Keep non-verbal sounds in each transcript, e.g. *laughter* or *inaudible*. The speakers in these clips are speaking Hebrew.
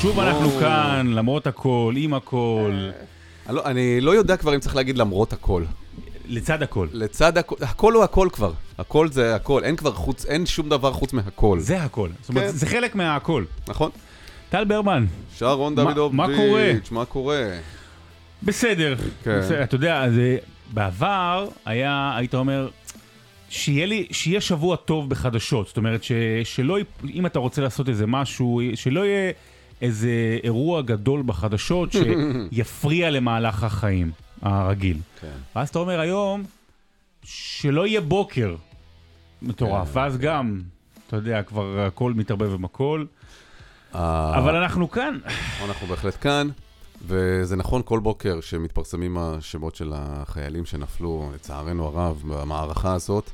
שוב אנחנו כאן, למרות הכל, עם הכל, אני לא- אני לא יודע כבר אם צריך להגיד למרות הכל. לצד הכל. לצד הכל, הכל הוא הכל כבר. הכל זה הכל, אין כבר חוץ, אין שום דבר חוץ מהכל. זה הכל. זאת אומרת, כן. זה חלק מההכל. נכון? טל ברמן, שרון דוידוביץ', מה קורה? מה קורה? בסדר. כן. בסדר, אתה יודע, זה, בעבר היה, היית אומר, שיהיה לי, שיהיה שבוע טוב בחדשות. זאת אומרת, ש, שלא, אם אתה רוצה לעשות איזה משהו, שלא יהיה איזה אירוע גדול בחדשות *laughs* שיפריע למהלך החיים הרגיל. כן. ואז אתה אומר היום, שלא יהיה בוקר מטורף, כן. ואז גם, אתה יודע, כבר הכל מתערבב עם הכל, אה, אבל אנחנו כאן. אנחנו בהחלט כאן, וזה נכון כל בוקר שמתפרסמים השמות של החיילים שנפלו, לצערנו הרב, במערכה הזאת.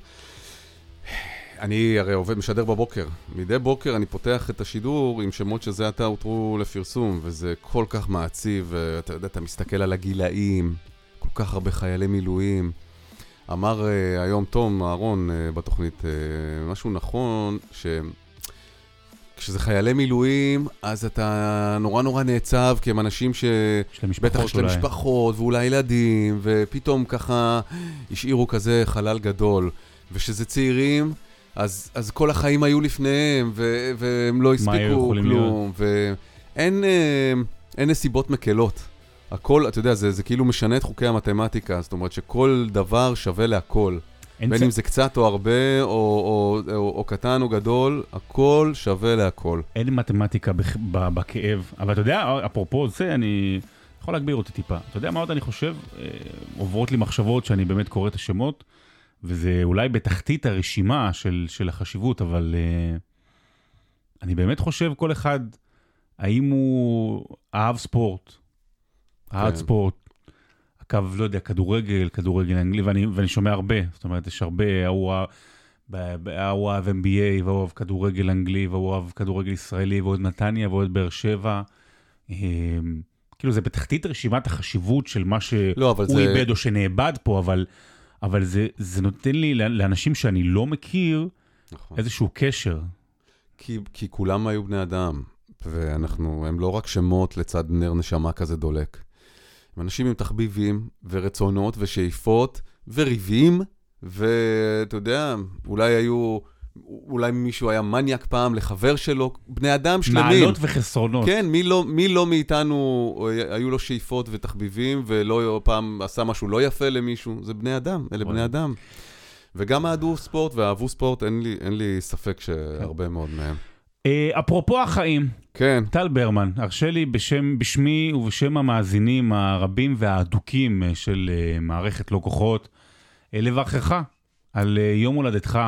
אני הרי עובד, משדר בבוקר. מדי בוקר אני פותח את השידור עם שמות שזה עתה הותרו לפרסום, וזה כל כך מעציב, ואתה יודע, אתה מסתכל על הגילאים, כל כך הרבה חיילי מילואים. אמר uh, היום תום אהרון uh, בתוכנית uh, משהו נכון, ש... כשזה חיילי מילואים, אז אתה נורא נורא נעצב, כי הם אנשים ש... יש להם משפחות בטח יש להם אולי. משפחות, ואולי ילדים, ופתאום ככה השאירו כזה חלל גדול. וכשזה צעירים, אז, אז כל החיים היו לפניהם, ו- והם לא הספיקו כלום. ואין אה, אין נסיבות מקלות. הכל, אתה יודע, זה, זה כאילו משנה את חוקי המתמטיקה, זאת אומרת שכל דבר שווה להכל. בין אם זה קצת או הרבה, או, או, או, או קטן או גדול, הכל שווה להכל. אין מתמטיקה בכ- בכאב, אבל אתה יודע, אפרופו זה, אני יכול להגביר אותי טיפה. אתה יודע מה עוד אני חושב? אה, עוברות לי מחשבות שאני באמת קורא את השמות, וזה אולי בתחתית הרשימה של, של החשיבות, אבל אה, אני באמת חושב כל אחד, האם הוא אהב ספורט, אהב כן. ספורט, עקב, לא יודע, כדורגל, כדורגל אנגלי, ואני, ואני שומע הרבה, זאת אומרת, יש הרבה, ההוא ה- ב- ב- ההוא אהב NBA, והוא אהב כדורגל אנגלי, והוא אהב כדורגל ישראלי, והוא אוהד נתניה, והוא אוהד באר שבע. אמ, כאילו, זה בתחתית רשימת החשיבות של מה שהוא לא, זה... איבד או שנאבד פה, אבל, אבל זה, זה נותן לי, לאנשים שאני לא מכיר, נכון. איזשהו קשר. כי, כי כולם היו בני אדם, ואנחנו, הם לא רק שמות לצד נר נשמה כזה דולק. אנשים עם תחביבים, ורצונות, ושאיפות, וריבים, ואתה יודע, אולי היו, אולי מישהו היה מניאק פעם לחבר שלו, בני אדם שלמים. מעלות וחסרונות. כן, מי לא, מי לא מאיתנו אה, היו לו שאיפות ותחביבים, ולא פעם עשה משהו לא יפה למישהו? זה בני אדם, אלה. בני אדם. וגם אהדו ספורט ואהבו ספורט, אין לי, אין לי ספק שהרבה מאוד מהם. אה, אפרופו החיים, כן, טל ברמן, הרשה לי בשם, בשמי ובשם המאזינים הרבים והאדוקים אה, של אה, מערכת לא כוחות, לברכך על יום הולדתך,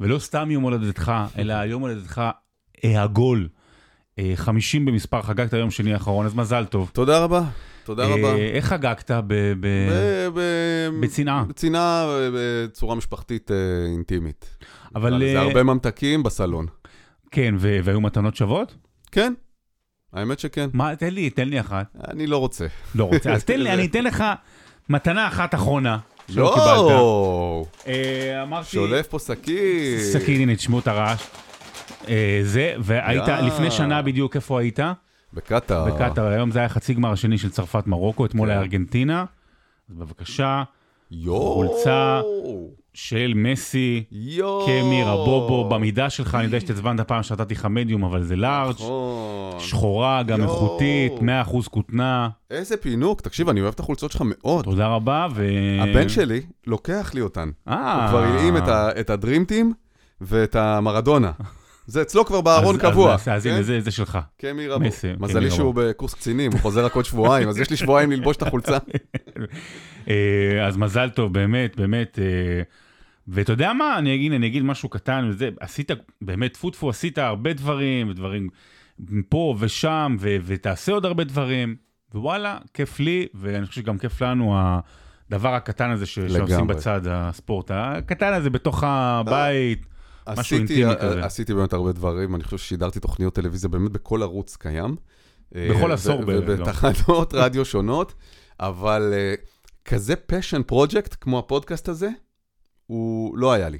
ולא סתם יום הולדתך, אלא יום הולדתך עגול. אה, 50 במספר, חגגת יום שני האחרון, אז מזל טוב. תודה רבה, תודה רבה. איך חגגת? בצנעה. בצנעה, בצורה משפחתית אינטימית. אבל זה הרבה ממתקים בסלון. כן, ו- והיו מתנות שוות? כן, האמת שכן. מה, תן לי, תן לי אחת. אני לא רוצה. לא רוצה, אז תן לי, *laughs* אני אתן לך מתנה אחת אחרונה. שלא קיבלת. לא! אה, אמרתי... שולף פה שקית. סכין, הנה, תשמעו את הרעש. אה, זה, והיית. לפני שנה בדיוק, איפה היית? בקטאר. בקטאר, היום זה היה חצי גמר השני של צרפת מרוקו, אתמול כן. היה ארגנטינה. אז בבקשה, יואו! חולצה. של מסי, יואו! קמי, רבובו, במידה שלך, אני יודע שהתעצבנת פעם שנתתי לך מדיום, אבל זה לארג', נכון. שחורה, גם. איכותית, 100% כותנה. איזה פינוק. תקשיב, אני אוהב את החולצות שלך מאוד. תודה רבה, ו... הבן שלי לוקח לי אותן. אה. הוא כבר הלאים את הדרימטים ואת המרדונה. זה אצלו כבר בארון קבוע. אז- הנה, כן? זה שלך. קמי רבו. מזלי. שהוא בקורס קצינים, הוא חוזר רק עוד שבועיים, אז יש לי שבועיים ללבוש את החולצה. *laughs* אה, אז מזל טוב, באמת, באמת. אה, ואתה יודע מה, אני אגיד, אני אגיד משהו קטן וזה, עשית, באמת, טפו טפו, עשית הרבה דברים, ודברים פה ושם, ו- ותעשה עוד הרבה דברים, ווואלה, כיף לי, ואני חושב שגם כיף לנו הדבר הקטן הזה ש- שעושים. בצד, הספורט הקטן הזה בתוך הבית. משהו עשיתי, אינטימי כזה. עשיתי באמת הרבה דברים, אני חושב ששידרתי תוכניות טלוויזיה באמת בכל ערוץ קיים. בכל אה, עשור בערך, לא? ובתחנות רדיו שונות, אבל אה, כזה פשן פרויקט כמו הפודקאסט הזה, הוא לא היה לי.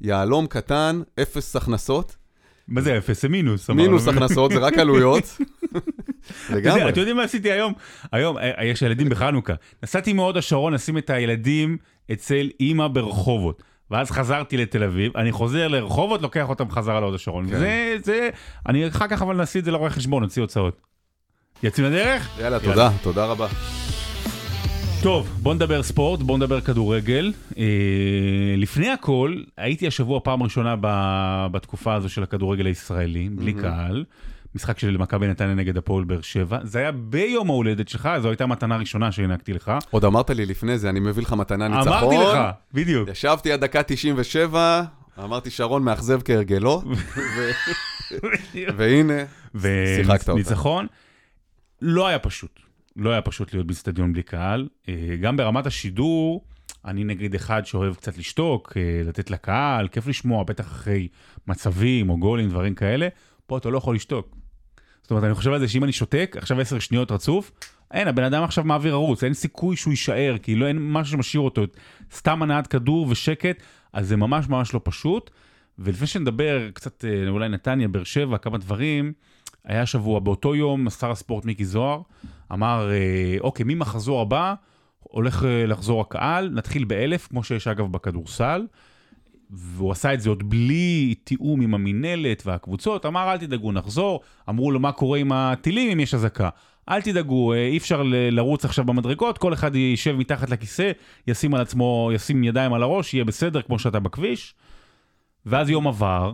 יהלום קטן, אפס הכנסות, מה זה אפס? זה מינוס. מינוס הכנסות, זה רק *laughs* עלויות. אתה יודע- לגמרי. אתם יודעים מה עשיתי היום? היום, אה, יש ילדים בחנוכה. נסעתי מהוד השרון לשים את הילדים אצל אימא ברחובות. ואז חזרתי לתל אביב, אני חוזר לרחובות, לוקח אותם חזרה להוד השרון. כן. זה, זה, אני אחר כך אבל נעשה את זה לרואה חשבון, נוציא הוצאות. יוצאים לדרך? יאללה, תודה, תודה רבה. טוב, בוא נדבר ספורט, בוא נדבר כדורגל. אה, לפני הכל, הייתי השבוע פעם ראשונה ב- בתקופה הזו של הכדורגל הישראלי, בלי קהל. משחק של מכבי נתניה נגד הפועל באר שבע. זה היה ביום ההולדת שלך, זו הייתה מתנה ראשונה שהענקתי לך. עוד אמרת לי לפני זה, אני מביא לך מתנה ניצחון. אמרתי לך, בדיוק. ישבתי עד דקה 97, אמרתי, שרון מאכזב כהרגלו, *laughs* ו- והנה, שיחקת אותה. וניצחון. לא היה פשוט. לא היה פשוט להיות באצטדיון בלי קהל. אה, גם ברמת השידור, אני נגיד אחד שאוהב קצת לשתוק, אה, לתת לקהל, כיף לשמוע, בטח אחרי מצבים או גולים, דברים כאלה. פה אתה לא יכול לשתוק. זאת אומרת, אני חושב על זה שאם אני שותק, עכשיו עשר שניות רצוף, אין, הבן אדם עכשיו מעביר ערוץ, אין סיכוי שהוא יישאר, כי לא, אין משהו שמשאיר אותו, סתם הנעת כדור ושקט, אז זה ממש ממש לא פשוט. ולפני שנדבר קצת, אה, אולי נתניה, באר שבע, כמה דברים, היה שבוע, באותו יום, שר הספורט מיקי זוהר אמר, אה, אוקיי, ממחזור הבא הולך אה, לחזור הקהל, נתחיל באלף, כמו שיש אגב בכדורסל. והוא עשה את זה עוד בלי תיאום עם המינהלת והקבוצות, אמר אל תדאגו נחזור, אמרו לו מה קורה עם הטילים אם יש אזעקה. אל תדאגו, אה, אי אפשר לרוץ עכשיו במדרגות, כל אחד יישב מתחת לכיסא, ישים על עצמו, ישים ידיים על הראש, יהיה בסדר כמו שאתה בכביש. ואז יום עבר,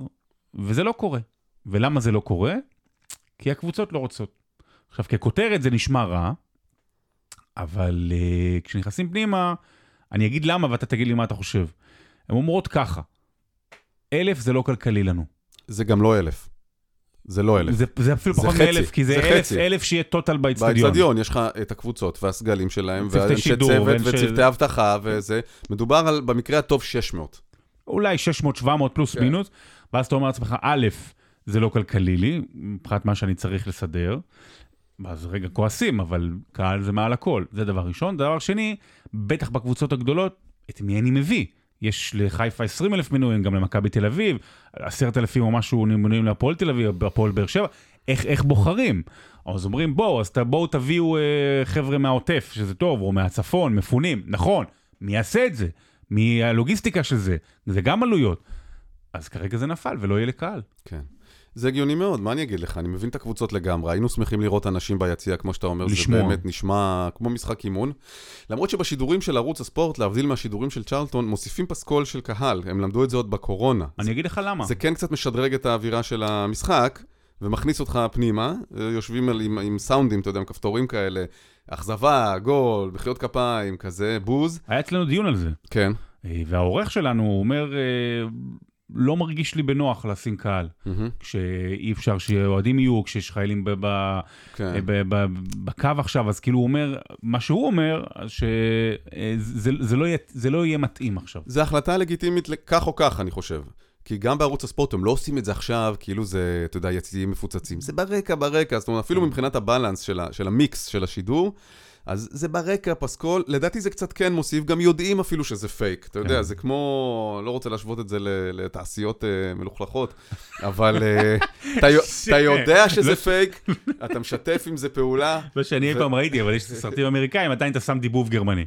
וזה לא קורה. ולמה זה לא קורה? כי הקבוצות לא רוצות. עכשיו, ככותרת זה נשמע רע, אבל uh, כשנכנסים פנימה, אני אגיד למה ואתה תגיד לי מה אתה חושב. הן אומרות ככה, אלף זה לא כלכלי לנו. זה גם לא אלף. זה לא אלף. זה, זה אפילו זה פחות מאלף, כי זה, זה אלף, חצי. אלף שיהיה טוטל באצטדיון. באצטדיון יש לך את הקבוצות והסגלים שלהם, ואנשי צוות וצוותי אבטחה וזה. מדובר על, במקרה הטוב, 600. אולי 600-700 פלוס כן. מינוס, ואז אתה אומר לעצמך, א', זה לא כלכלי לי, מבחינת מה שאני צריך לסדר. אז רגע כועסים, אבל קהל זה מעל הכל. זה דבר ראשון. דבר שני, בטח בקבוצות הגדולות, את מי אני מביא? יש לחיפה 20 אלף מנויים, גם למכבי תל אביב, 10,000 או משהו מנויים להפועל תל אביב, הפועל באר שבע. איך, איך בוחרים? אז אומרים, בואו, אז בואו תביאו אה, חבר'ה מהעוטף, שזה טוב, או מהצפון, מפונים. נכון, מי יעשה את זה? מי הלוגיסטיקה של זה? זה גם עלויות. אז כרגע זה נפל ולא יהיה לקהל. כן. זה הגיוני מאוד, מה אני אגיד לך? אני מבין את הקבוצות לגמרי. היינו שמחים לראות אנשים ביציע, כמו שאתה אומר, לשמוע. זה באמת נשמע כמו משחק אימון. למרות שבשידורים של ערוץ הספורט, להבדיל מהשידורים של צ'רלטון, מוסיפים פסקול של קהל. הם למדו את זה עוד בקורונה. אני אגיד לך למה. זה כן קצת משדרג את האווירה של המשחק, ומכניס אותך פנימה, אה, יושבים על, עם, עם סאונדים, אתה יודע, עם כפתורים כאלה, אכזבה, גול, מחיאות כפיים, כזה, בוז. היה אצלנו דיון על זה. כן. אה, והעורך שלנו אומר, אה, לא מרגיש לי בנוח לשים קהל. מהמם, כשאי אפשר שאוהדים יהיו, כשיש חיילים ב- ב- כן. ב- ב- בקו עכשיו, אז כאילו הוא אומר, מה שהוא אומר, שזה זה לא, יהיה- זה לא יהיה מתאים עכשיו. זה החלטה לגיטימית לכך או כך, אני חושב. כי גם בערוץ הספורט הם לא עושים את זה עכשיו, כאילו זה, אתה יודע, יציאים מפוצצים. זה ברקע, ברקע, זאת אומרת, אפילו מבחינת הבלנס של, ה, של המיקס של השידור, אז זה ברקע, פסקול, לדעתי זה קצת כן מוסיף, גם יודעים אפילו שזה פייק, אתה יודע, כן. זה כמו, לא רוצה להשוות את זה לתעשיות אה, מלוכלכות, אבל אה, *laughs* אתה, יו- אתה יודע שזה פייק, *laughs* אתה משתף עם זה פעולה. לא שאני אי פעם ראיתי, אבל יש סרטים אמריקאים, עדיין אתה שם דיבוב גרמני.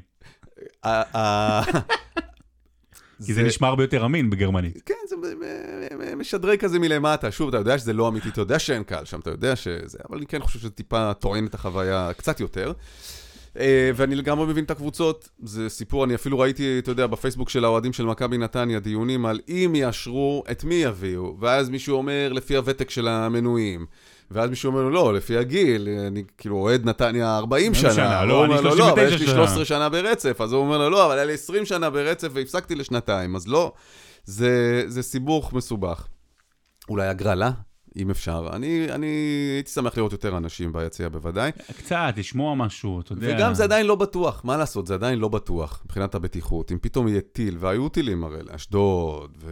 ה- ה- *laughs* כי זה נשמע הרבה יותר אמין בגרמנית. כן, זה מ- מ- מ- משדרג כזה מלמטה. שוב, אתה יודע שזה לא אמיתי, אתה יודע שאין קהל שם, אתה יודע שזה... אבל אני כן חושב שזה טיפה טוען את החוויה קצת יותר. אה, ואני לגמרי מבין את הקבוצות, זה סיפור, אני אפילו ראיתי, אתה יודע, בפייסבוק של האוהדים של מכבי נתניה, דיונים על אם יאשרו, את מי יביאו, ואז מישהו אומר, לפי הוותק של המנויים. ואז מישהו אומר לו, לא, לפי הגיל, אני כאילו אוהד נתניה 40 40 שנה. שנה, לא, אני אומר לו, לא, אבל 39 יש לי שנה." 13 שנה ברצף. אז הוא אומר לו, לא, אבל היה לי 20 שנה ברצף והפסקתי לשנתיים, אז לא. זה, זה סיבוך מסובך. אולי הגרלה, אם אפשר. אני, אני הייתי שמח לראות יותר אנשים ביציע בוודאי. קצת, לשמוע משהו, אתה יודע. וגם זה עדיין לא בטוח, מה לעשות, זה עדיין לא בטוח מבחינת הבטיחות. אם פתאום יהיה טיל, והיו טילים הרי לאשדוד, ו...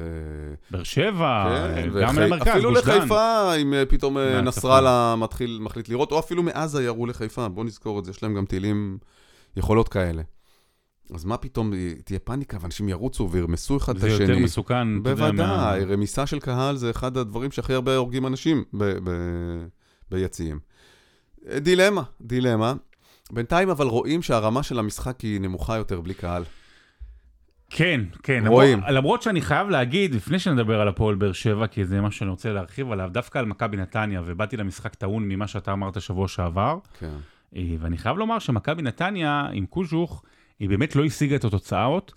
באר שבע, כן, גם וחי- למרכז, אפילו. לחיפה, אם אה, פתאום אה. נסראללה מתחיל, מחליט לירות, או אפילו מעזה ירו לחיפה, בוא נזכור את זה, יש להם גם טילים, יכולות כאלה. אז מה פתאום, תהיה פאניקה ואנשים ירוצו וירמסו אחד את זה השני. יותר מסוכן, יודע, מה- בוודאי, רמיסה של קהל זה אחד הדברים שהכי הרבה הורגים אנשים ב- ב- ביציעים. דילמה, דילמה. בינתיים אבל רואים שהרמה של המשחק היא נמוכה יותר בלי קהל. כן, כן. רואים. למרות, למרות שאני חייב להגיד, לפני שנדבר על הפועל באר שבע, כי זה משהו שאני רוצה להרחיב עליו, דווקא על מכבי נתניה, ובאתי למשחק טעון ממה שאתה אמרת שבוע שעבר, כן. אה, ואני חייב לומר שמכבי נתניה עם קוז'וך, היא באמת לא השיגה את התוצאות,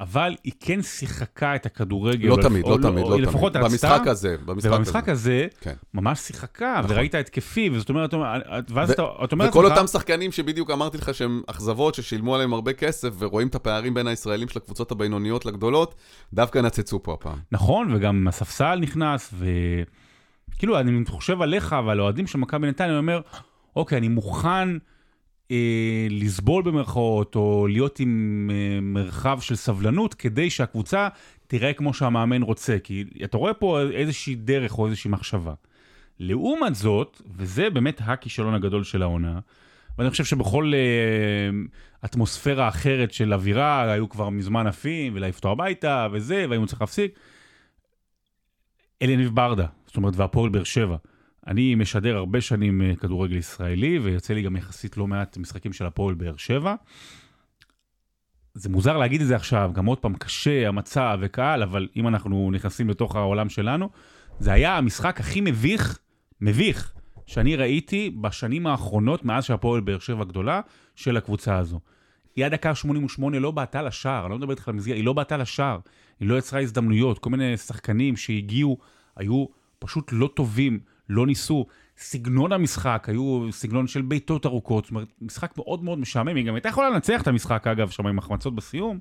אבל היא כן שיחקה את הכדורגל. לא תמיד, לא או- תמיד, לא היא לפחות תמיד. רצתה, במשחק הזה, במשחק הזה. ובמשחק הזה, כן. ממש שיחקה, נכון. וראית התקפי, וזאת אומרת, ואז אתה אומר וכל לעצמך, אותם שחקנים שבדיוק אמרתי לך שהם אכזבות, ששילמו עליהם הרבה כסף, ורואים את הפערים בין הישראלים של הקבוצות הבינוניות לגדולות, דווקא נצצו פה הפעם. נכון, וגם הספסל נכנס, וכאילו, אני חושב עליך ועל האוהדים של מכבי נתניה, אני אומר, אוקיי, אני מוכן אה, לסבול במרכאות, או להיות עם אה, מרחב של סבלנות, כדי שהקבוצה תראה כמו שהמאמן רוצה, כי אתה רואה פה איזושהי דרך או איזושהי מחשבה. לעומת זאת, וזה באמת הכישלון הגדול של העונה, ואני חושב שבכל אה, אטמוספירה אחרת של אווירה, היו כבר מזמן עפים, ולהעיף אותו הביתה, וזה, והיינו צריך להפסיק. אליניב ברדה, זאת אומרת, והפועל באר שבע. אני משדר הרבה שנים אה, כדורגל ישראלי, ויוצא לי גם יחסית לא מעט משחקים של הפועל באר שבע. זה מוזר להגיד את זה עכשיו, גם עוד פעם, קשה, המצב וקהל, אבל אם אנחנו נכנסים לתוך העולם שלנו, זה היה המשחק הכי מביך, מביך, שאני ראיתי בשנים האחרונות, מאז שהפועל באר שבע גדולה, של הקבוצה הזו. היא עד דקה 88 לא בעטה לשער, אני לא מדבר איתך על מסגרת, היא לא בעטה לשער, היא לא יצרה הזדמנויות, כל מיני שחקנים שהגיעו, היו פשוט לא טובים, לא ניסו. סגנון המשחק, היו סגנון של בעיטות ארוכות, זאת אומרת, משחק מאוד מאוד משעמם, היא גם הייתה יכולה לנצח את המשחק, אגב, שם עם החמצות בסיום,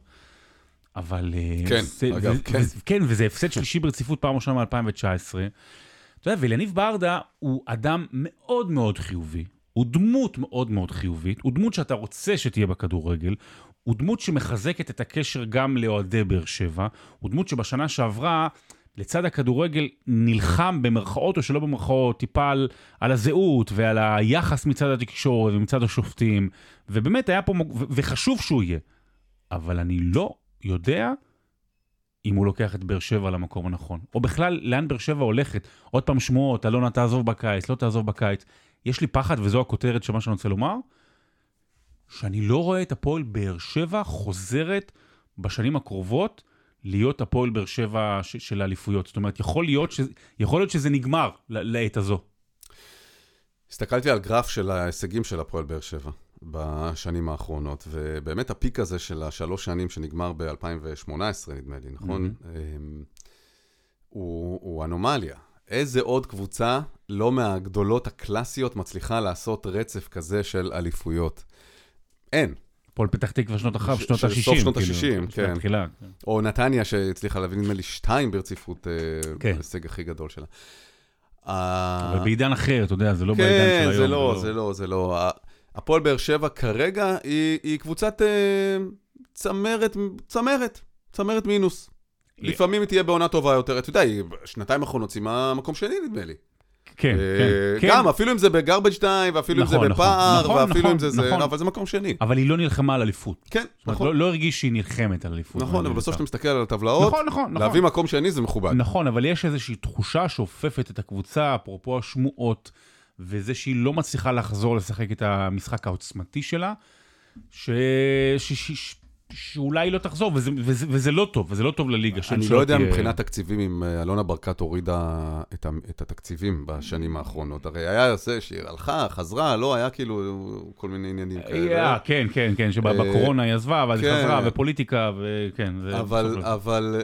אבל... אה, כן, זה, אגב, ו- כן. ו- כן, וזה הפסד שלישי ברציפות פעם ראשונה מ-2019. אתה יודע, ואליניב ברדה הוא אדם מאוד מאוד חיובי, הוא דמות מאוד מאוד חיובית, הוא דמות שאתה רוצה שתהיה בכדורגל, הוא דמות שמחזקת את הקשר גם לאוהדי באר שבע, הוא דמות שבשנה שעברה, לצד הכדורגל, נלחם במרכאות או שלא במרכאות, טיפה על, על הזהות ועל היחס מצד התקשורת ומצד השופטים, ובאמת היה פה, וחשוב שהוא יהיה. אבל אני לא יודע אם הוא לוקח את באר שבע למקום הנכון. או בכלל, לאן באר שבע הולכת. עוד פעם שמועות, אלונה תעזוב בקיץ, לא תעזוב בקיץ. יש לי פחד, וזו הכותרת של מה שאני רוצה לומר, שאני לא רואה את הפועל באר שבע חוזרת בשנים הקרובות להיות הפועל באר שבע ש- של האליפויות. זאת אומרת, יכול להיות, ש... יכול להיות שזה נגמר לעת הזו. הסתכלתי על גרף של ההישגים של הפועל באר שבע בשנים האחרונות, ובאמת הפיק הזה של השלוש שנים שנגמר ב-2018, נדמה לי, נכון? אמ, הוא, הוא אנומליה. איזה עוד קבוצה, לא מהגדולות הקלאסיות, מצליחה לעשות רצף כזה של אליפויות? אין. הפועל פתח תקווה שנות אחר, ש- שנות של ה-60. סוף שנות ה-60, כן. התחילה. או נתניה שהצליחה להביא, נדמה לי, שתיים ברציפות, אה, כן. ההישג הכי גדול שלה. אה, אבל בעידן אחר, אתה יודע, זה לא בעידן של כן, היום. זה לא, זה לא, זה לא. הפועל באר שבע כרגע היא, היא קבוצת אה, צמרת, צמרת, צמרת מינוס. לפעמים היא תהיה בעונה טובה יותר. אתה יודע, היא בשנתיים האחרונות סיימה מקום שני, נדמה לי. כן, אה, כן. גם, אפילו אם זה בגרבג' 2, ואפילו אם נכון, זה נכון, בפער, נכון, ואפילו נכון, אם זה זה, נכון. אבל זה מקום שני. אבל היא לא נלחמה על אליפות. כן, נכון. לא- לא הרגיש שהיא נלחמת על אליפות. נכון, אבל בסוף. כשאתה מסתכל על הטבלאות, נכון, נכון, נכון. להביא מקום שני זה מכובד. נכון, אבל יש איזושהי תחושה שאופפת את הקבוצה, אפרופו השמועות, וזה שהיא לא מצליחה לחזור לשחק את המשחק העוצמתי שלה, ש... ש... ש... שאולי לא תחזור, וזה, וזה, וזה לא טוב, וזה לא טוב לליגה. אני לא יודע תהיה- מבחינת תקציבים אם אה, אלונה ברקת הורידה את ה- את התקציבים בשנים האחרונות. הרי היה זה שהיא הלכה, חזרה, לא, היה כאילו כל מיני עניינים אה, כאלה. כן, כן, כן, שבקורונה היא עזבה, ואז היא כן. חזרה, ופוליטיקה, וכן. אבל, אבל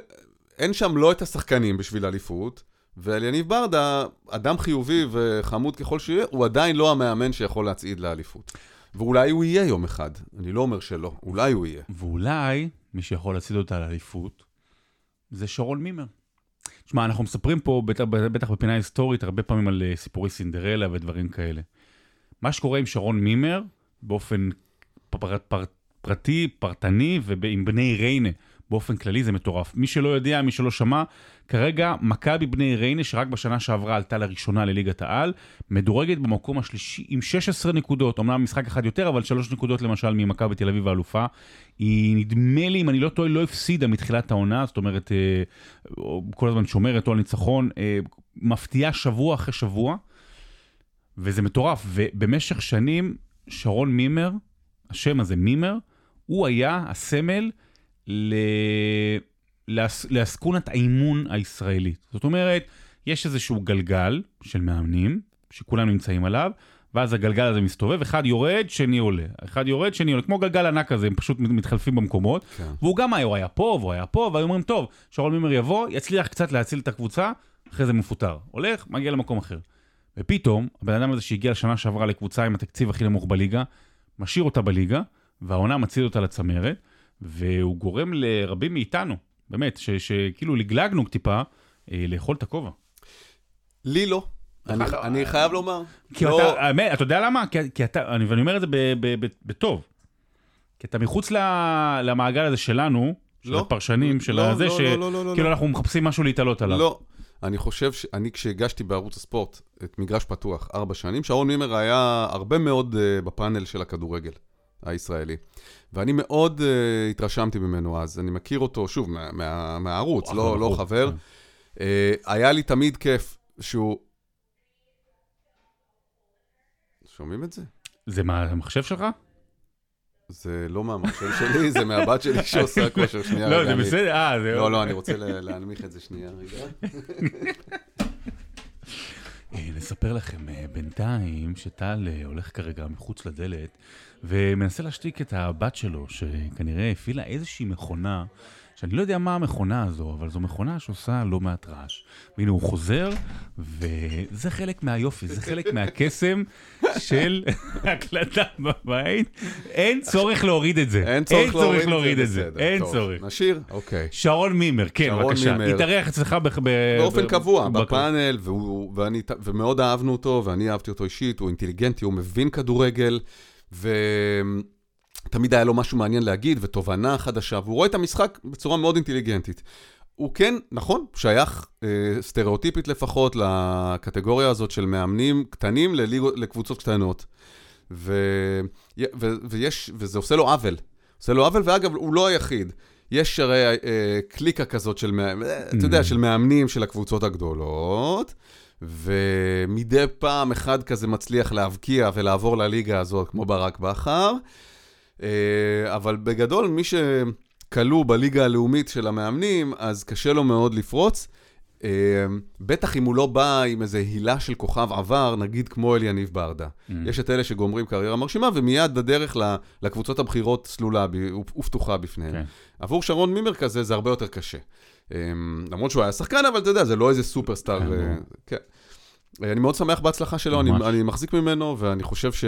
אין שם לא את השחקנים בשביל אליפות, ואליניב ברדה, אדם חיובי וחמוד ככל שיהיה, הוא עדיין לא המאמן שיכול להצעיד לאליפות. ואולי הוא יהיה יום אחד, אני לא אומר שלא, אולי הוא יהיה. ואולי מי שיכול להצעיד אותה לאליפות זה שרון מימר. תשמע, אנחנו מספרים פה, בטח, בטח בפינה היסטורית, הרבה פעמים על אה, סיפורי סינדרלה ודברים כאלה. מה שקורה עם שרון מימר, באופן פר, פר, פרטי, פרטני, ועם בני ריינה, באופן כללי זה מטורף. מי שלא יודע, מי שלא שמע, כרגע מכבי בני ריינה, שרק בשנה שעברה עלתה לראשונה לליגת העל, מדורגת במקום השלישי עם 16 נקודות, אמנם משחק אחד יותר, אבל 3 נקודות למשל ממכבי תל אביב האלופה. היא נדמה לי, אם אני לא טועה, לא הפסידה מתחילת העונה, זאת אומרת, אה, כל הזמן שומרת או על ניצחון, אה, מפתיעה שבוע אחרי שבוע, וזה מטורף. ובמשך שנים, שרון מימר, השם הזה, מימר, הוא היה הסמל ל... לעסקונת האימון הישראלית. זאת אומרת, יש איזשהו גלגל של מאמנים, שכולם נמצאים עליו, ואז הגלגל הזה מסתובב, אחד יורד, שני עולה. אחד יורד, שני עולה, כמו גלגל ענק כזה, הם פשוט מתחלפים במקומות. כן. והוא גם היה, הוא היה פה, והוא היה פה, והיו אומרים, טוב, שרון מימר יבוא, יצליח קצת להציל את הקבוצה, אחרי זה מפוטר. הולך, מגיע למקום אחר. ופתאום, הבן אדם הזה שהגיע לשנה שעברה לקבוצה עם התקציב הכי נמוך בליגה, משאיר אותה בליגה, והעונה מציל אותה לצמרת, והוא גורם לרבים מאיתנו, באמת, שכאילו לגלגנו טיפה, אה, לאכול את הכובע. לי לא. אני, לא, אני חייב לומר. כי לא... אתה, האמת, אתה יודע למה? כי, כי אתה, אני, ואני אומר את זה בטוב. כי אתה מחוץ למעגל הזה שלנו, של לא, הפרשנים, של לא, הזה, לא, שכאילו לא, לא, לא, לא. אנחנו מחפשים משהו להתעלות עליו. לא, אני חושב שאני כשהגשתי בערוץ הספורט את מגרש פתוח ארבע שנים, שרון מימר היה הרבה מאוד uh, בפאנל של הכדורגל הישראלי. ואני מאוד uh, התרשמתי ממנו אז, אני מכיר אותו, שוב, מה, מה, מהערוץ, לא, לא חבר. Uh, היה לי תמיד כיף שהוא... שומעים את זה? זה מה, המחשב שלך? זה לא מהמחשב שלי, זה מהבת שלי שעושה כושר. *laughs* שנייה, לא, זה בסדר, אה, זה... לא, לא, אני רוצה להנמיך את זה שנייה רגע. *laughs* אה, נספר לכם אה, בינתיים שטל אה, הולך כרגע מחוץ לדלת ומנסה להשתיק את הבת שלו, שכנראה הפעילה איזושהי מכונה שאני לא יודע מה המכונה הזו, אבל זו מכונה שעושה לא מעט רעש. והנה הוא חוזר, וזה חלק מהיופי, זה חלק מהקסם של *laughs* הקלטה בבית. אין צורך להוריד את זה. אין צורך להוריד את זה. אין צורך. נשאיר? אוקיי. שרון מימר, כן, בבקשה. התארח אצלך באופן קבוע, בפאנל, ומאוד אהבנו אותו, ואני אהבתי אותו אישית, הוא אינטליגנטי, הוא מבין כדורגל, ו... תמיד היה לו משהו מעניין להגיד ותובנה חדשה, והוא רואה את המשחק בצורה מאוד אינטליגנטית. הוא כן, נכון, שייך אה, סטריאוטיפית לפחות לקטגוריה הזאת של מאמנים קטנים לליג, לקבוצות קטנות. ו, ו, ויש, וזה עושה לו עוול. עושה לו עוול, ואגב, הוא לא היחיד. יש הרי אה, קליקה כזאת של, אה, אתה יודע, של מאמנים של הקבוצות הגדולות, ומדי פעם אחד כזה מצליח להבקיע ולעבור לליגה הזאת, כמו ברק בכר. אה, אבל בגדול, מי שכלוא בליגה הלאומית של המאמנים, אז קשה לו מאוד לפרוץ. אה, בטח אם הוא לא בא עם איזה הילה של כוכב עבר, נגיד כמו אליניב ברדה. Mm. יש את אלה שגומרים קריירה מרשימה, ומיד הדרך לקבוצות הבכירות סלולה ופתוחה בפניהם. Okay. כן. עבור שרון מימר כזה זה הרבה יותר קשה. אה, למרות שהוא היה שחקן, אבל אתה יודע, זה לא איזה סופרסטאר. כן. כן. אני מאוד שמח בהצלחה שלו, אני, אני מחזיק ממנו, ואני חושב ש...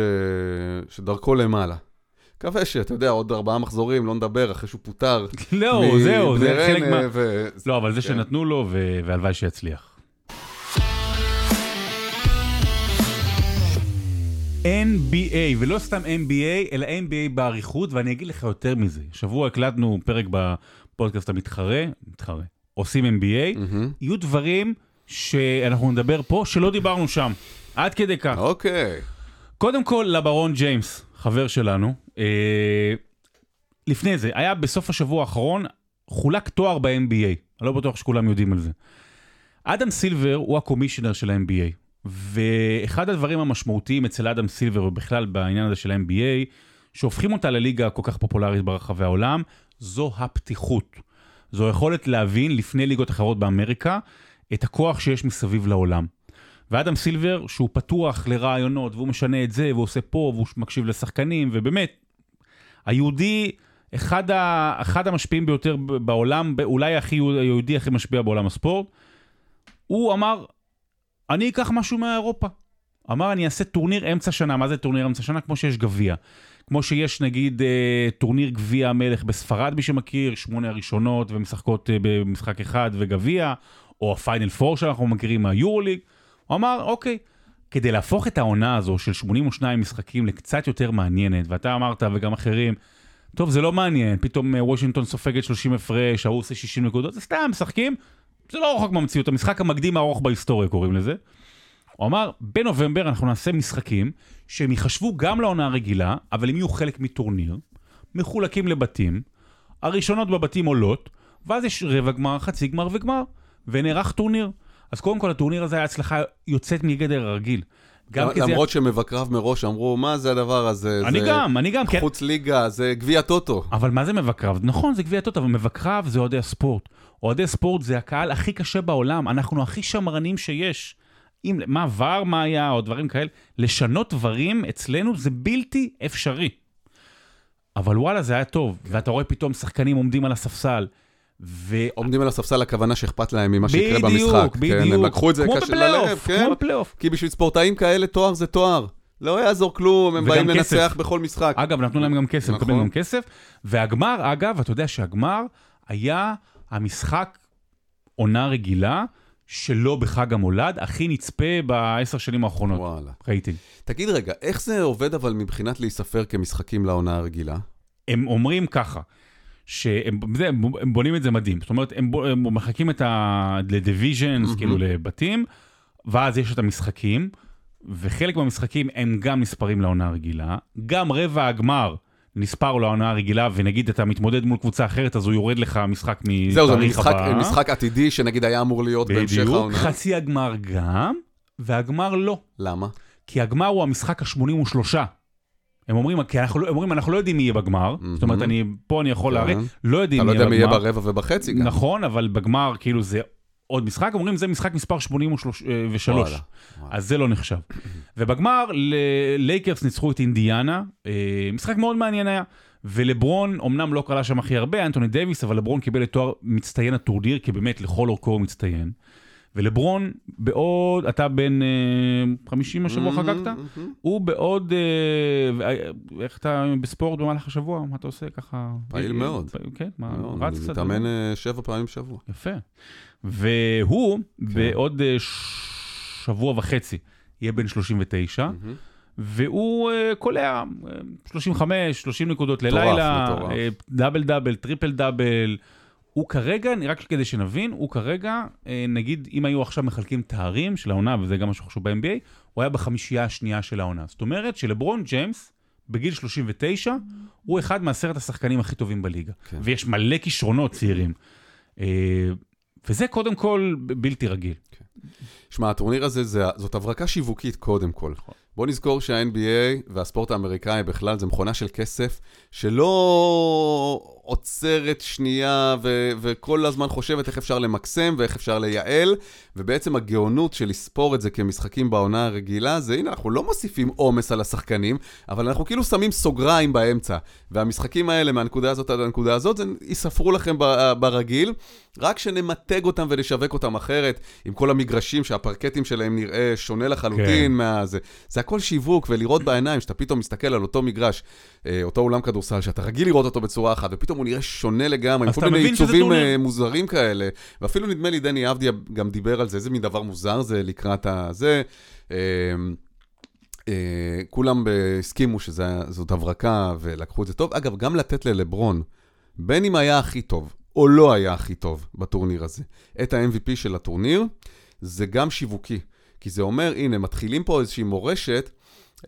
שדרכו למעלה. מקווה שאתה יודע, עוד ארבעה מחזורים, לא נדבר, אחרי שהוא פוטר. *laughs* לא, זהו, זה חלק מה... לא, אבל זה כן. שנתנו לו, והלוואי שיצליח. NBA, ולא סתם NBA, אלא NBA באריכות, ואני אגיד לך יותר מזה. שבוע הקלטנו פרק בפודקאסט המתחרה, מתחרה, עושים NBA, יהיו דברים שאנחנו נדבר פה, שלא דיברנו שם. עד כדי כך. אוקיי. קודם כל, לברון ג'יימס, חבר שלנו, לפני זה, היה בסוף השבוע האחרון, חולק תואר ב-NBA. אני לא בטוח שכולם יודעים על זה. אדם סילבר הוא הקומישיונר של ה-NBA, ואחד הדברים המשמעותיים אצל אדם סילבר ובכלל בעניין הזה של ה-NBA, שהופכים אותה לליגה כל כך פופולרית ברחבי העולם, זו הפתיחות. זו היכולת להבין לפני ליגות אחרות באמריקה את הכוח שיש מסביב לעולם. ואדם סילבר, שהוא פתוח לרעיונות, והוא משנה את זה, והוא עושה פה, והוא מקשיב לשחקנים, ובאמת, היהודי, אחד, ה, אחד המשפיעים ביותר בעולם, אולי הכי, היהודי הכי משפיע בעולם הספורט, הוא אמר, אני אקח משהו מאירופה. אמר, אני אעשה טורניר אמצע שנה. מה זה טורניר אמצע שנה? כמו שיש גביע. כמו שיש נגיד אה, טורניר גביע המלך בספרד, מי שמכיר, שמונה הראשונות ומשחקות אה, במשחק אחד וגביע, או ה final four שאנחנו מכירים מהיורוליג. הוא אמר, אוקיי, כדי להפוך את העונה הזו של 82 משחקים לקצת יותר מעניינת, ואתה אמרת וגם אחרים, טוב, זה לא מעניין, פתאום אה, וושינגטון סופגת 30 הפרש, ההוא עושה 60 נקודות, זה סתם, משחקים. זה לא רחוק מהמציאות, המשחק המקדים הארוך בהיסטוריה קוראים לזה. הוא אמר, בנובמבר אנחנו נעשה משחקים שהם ייחשבו גם לעונה הרגילה, אבל הם יהיו חלק מטורניר, מחולקים לבתים, הראשונות בבתים עולות, ואז יש רבע גמר, חצי גמר וגמר, ונערך טורניר. אז קודם כל הטורניר הזה היה הצלחה יוצאת מגדר הרגיל. גם כי זה- למרות שמבקריו מראש אמרו, מה זה הדבר הזה? אני זה גם, אני גם, כן. חוץ ליגה, זה גביע טוטו. אבל מה זה מבקריו? נכון, זה גביע טוטו, אבל מבקריו זה אוהדי הספורט. אוהדי ספורט זה הקהל הכי קשה בעולם, אנחנו הכי שמרנים שיש. אם, מה עבר, מה היה, או דברים כאלה, לשנות דברים אצלנו זה בלתי אפשרי. אבל וואלה, זה היה טוב, ואתה רואה פתאום שחקנים עומדים על הספסל, ו... עומדים על הספסל הכוונה שאכפת להם ממה שיקרה במשחק. בדיוק, כן, בדיוק. הם לקחו את זה קשה ללב, כן? כמו בפלייאוף. כי בשביל ספורטאים כאלה תואר זה תואר. לא יעזור כלום, הם באים. לנצח בכל משחק. אגב, נתנו להם גם כסף, נכון. מקבלים גם כסף. והגמר, אגב, אתה יודע שהגמר היה המשחק עונה רגילה, שלא בחג המולד, הכי נצפה בעשר שנים האחרונות. וואלה. רייטינג. תגיד רגע, איך זה עובד אבל מבחינת להיספר כמשחקים לעונה הרגילה? הם אומרים ככה, שהם זה, הם בונים את זה מדהים. זאת אומרת, הם, הם מחלקים את ה... לדיוויז'נס, מהמם. כאילו לבתים, ואז יש את המשחקים, וחלק מהמשחקים הם גם נספרים לעונה הרגילה, גם רבע הגמר נספר לעונה הרגילה, ונגיד אתה מתמודד מול קבוצה אחרת, אז הוא יורד לך משחק מתאריך זהו, זה משחק, הבא. משחק עתידי שנגיד היה אמור להיות בהמשך בדיוק, העונה. חצי הגמר גם, והגמר לא. למה? כי הגמר הוא המשחק ה-83. הם אומרים, כי אנחנו, לא- הם אומרים, אנחנו לא יודעים מי יהיה בגמר. זאת אומרת, אני, פה אני יכול כן. להראה, לא יודעים אתה לא מי יודע מי יהיה יהיה בגמר. ברבע ובחצי גם. נכון, אבל בגמר כאילו זה עוד משחק, אומרים זה משחק מספר 83. וואלה, וואלה. אז זה לא נחשב. ובגמר ל- לייקרס ניצחו את אינדיאנה, אה, משחק מאוד מעניין היה. ולברון אמנם לא קלע שם הכי הרבה, אנטוני דייוויס, אבל לברון קיבל את תואר מצטיין הטורניר, כי באמת לכל אורכו הוא מצטיין. ולברון בעוד, אתה בן אה, 50 השבוע חגגת? הוא בעוד, אה, איך אתה בספורט במהלך השבוע? מה אתה עושה ככה? פעיל אה, מאוד. כן, מה, מאוד, רץ קצת? מתאמן אה, שבע פעמים בשבוע. יפה. והוא כן. בעוד אה, שבוע וחצי יהיה בן 39, מהמם. והוא אה, קולע אה, 35, 30 נקודות ללילה. אה, double double, triple double. הוא כרגע, רק כדי שנבין, הוא כרגע, אה, נגיד, אם היו עכשיו מחלקים תארים של העונה, וזה גם מה שחשוב ב-NBA, הוא היה בחמישייה השנייה של העונה. זאת אומרת שלברון ג'יימס, בגיל 39, הוא אחד מעשרת השחקנים הכי טובים בליגה. כן. ויש מלא כישרונות צעירים. אה, וזה קודם כל בלתי רגיל. שמע, הטורניר הזה זה, זאת הברקה שיווקית קודם כל. נכון. בוא נזכור שה-NBA והספורט האמריקאי בכלל זה מכונה של כסף שלא עוצרת שנייה ו- וכל הזמן חושבת איך אפשר למקסם ואיך אפשר לייעל, ובעצם הגאונות של לספור את זה כמשחקים בעונה הרגילה זה הנה, אנחנו לא מוסיפים עומס על השחקנים, אבל אנחנו כאילו שמים סוגריים באמצע. והמשחקים האלה מהנקודה הזאת עד הנקודה הזאת, זה ייספרו לכם ב- ברגיל, רק שנמתג אותם ונשווק אותם אחרת, עם כל המגרשים שהפרקטים שלהם נראה שונה לחלוטין כן. מה... זה, זה הכל שיווק, ולראות בעיניים, שאתה פתאום מסתכל על אותו מגרש, אה, אותו אולם כדורסל, שאתה רגיל לראות אותו בצורה אחת, ופתאום הוא נראה שונה לגמרי, עם כל מיני עיצובים. אה, מוזרים כאלה. ואפילו נדמה לי דני אבדיה גם דיבר על זה, איזה מין דבר מוזר זה לקראת הזה. אה, אה, כולם הסכימו שזאת הברקה ולקחו את זה טוב. אגב, גם לתת ללברון, בין אם היה הכי טוב או לא היה הכי טוב בטורניר הזה, את ה-MVP של הטורניר, זה גם שיווקי. כי זה אומר, הנה, מתחילים פה איזושהי מורשת.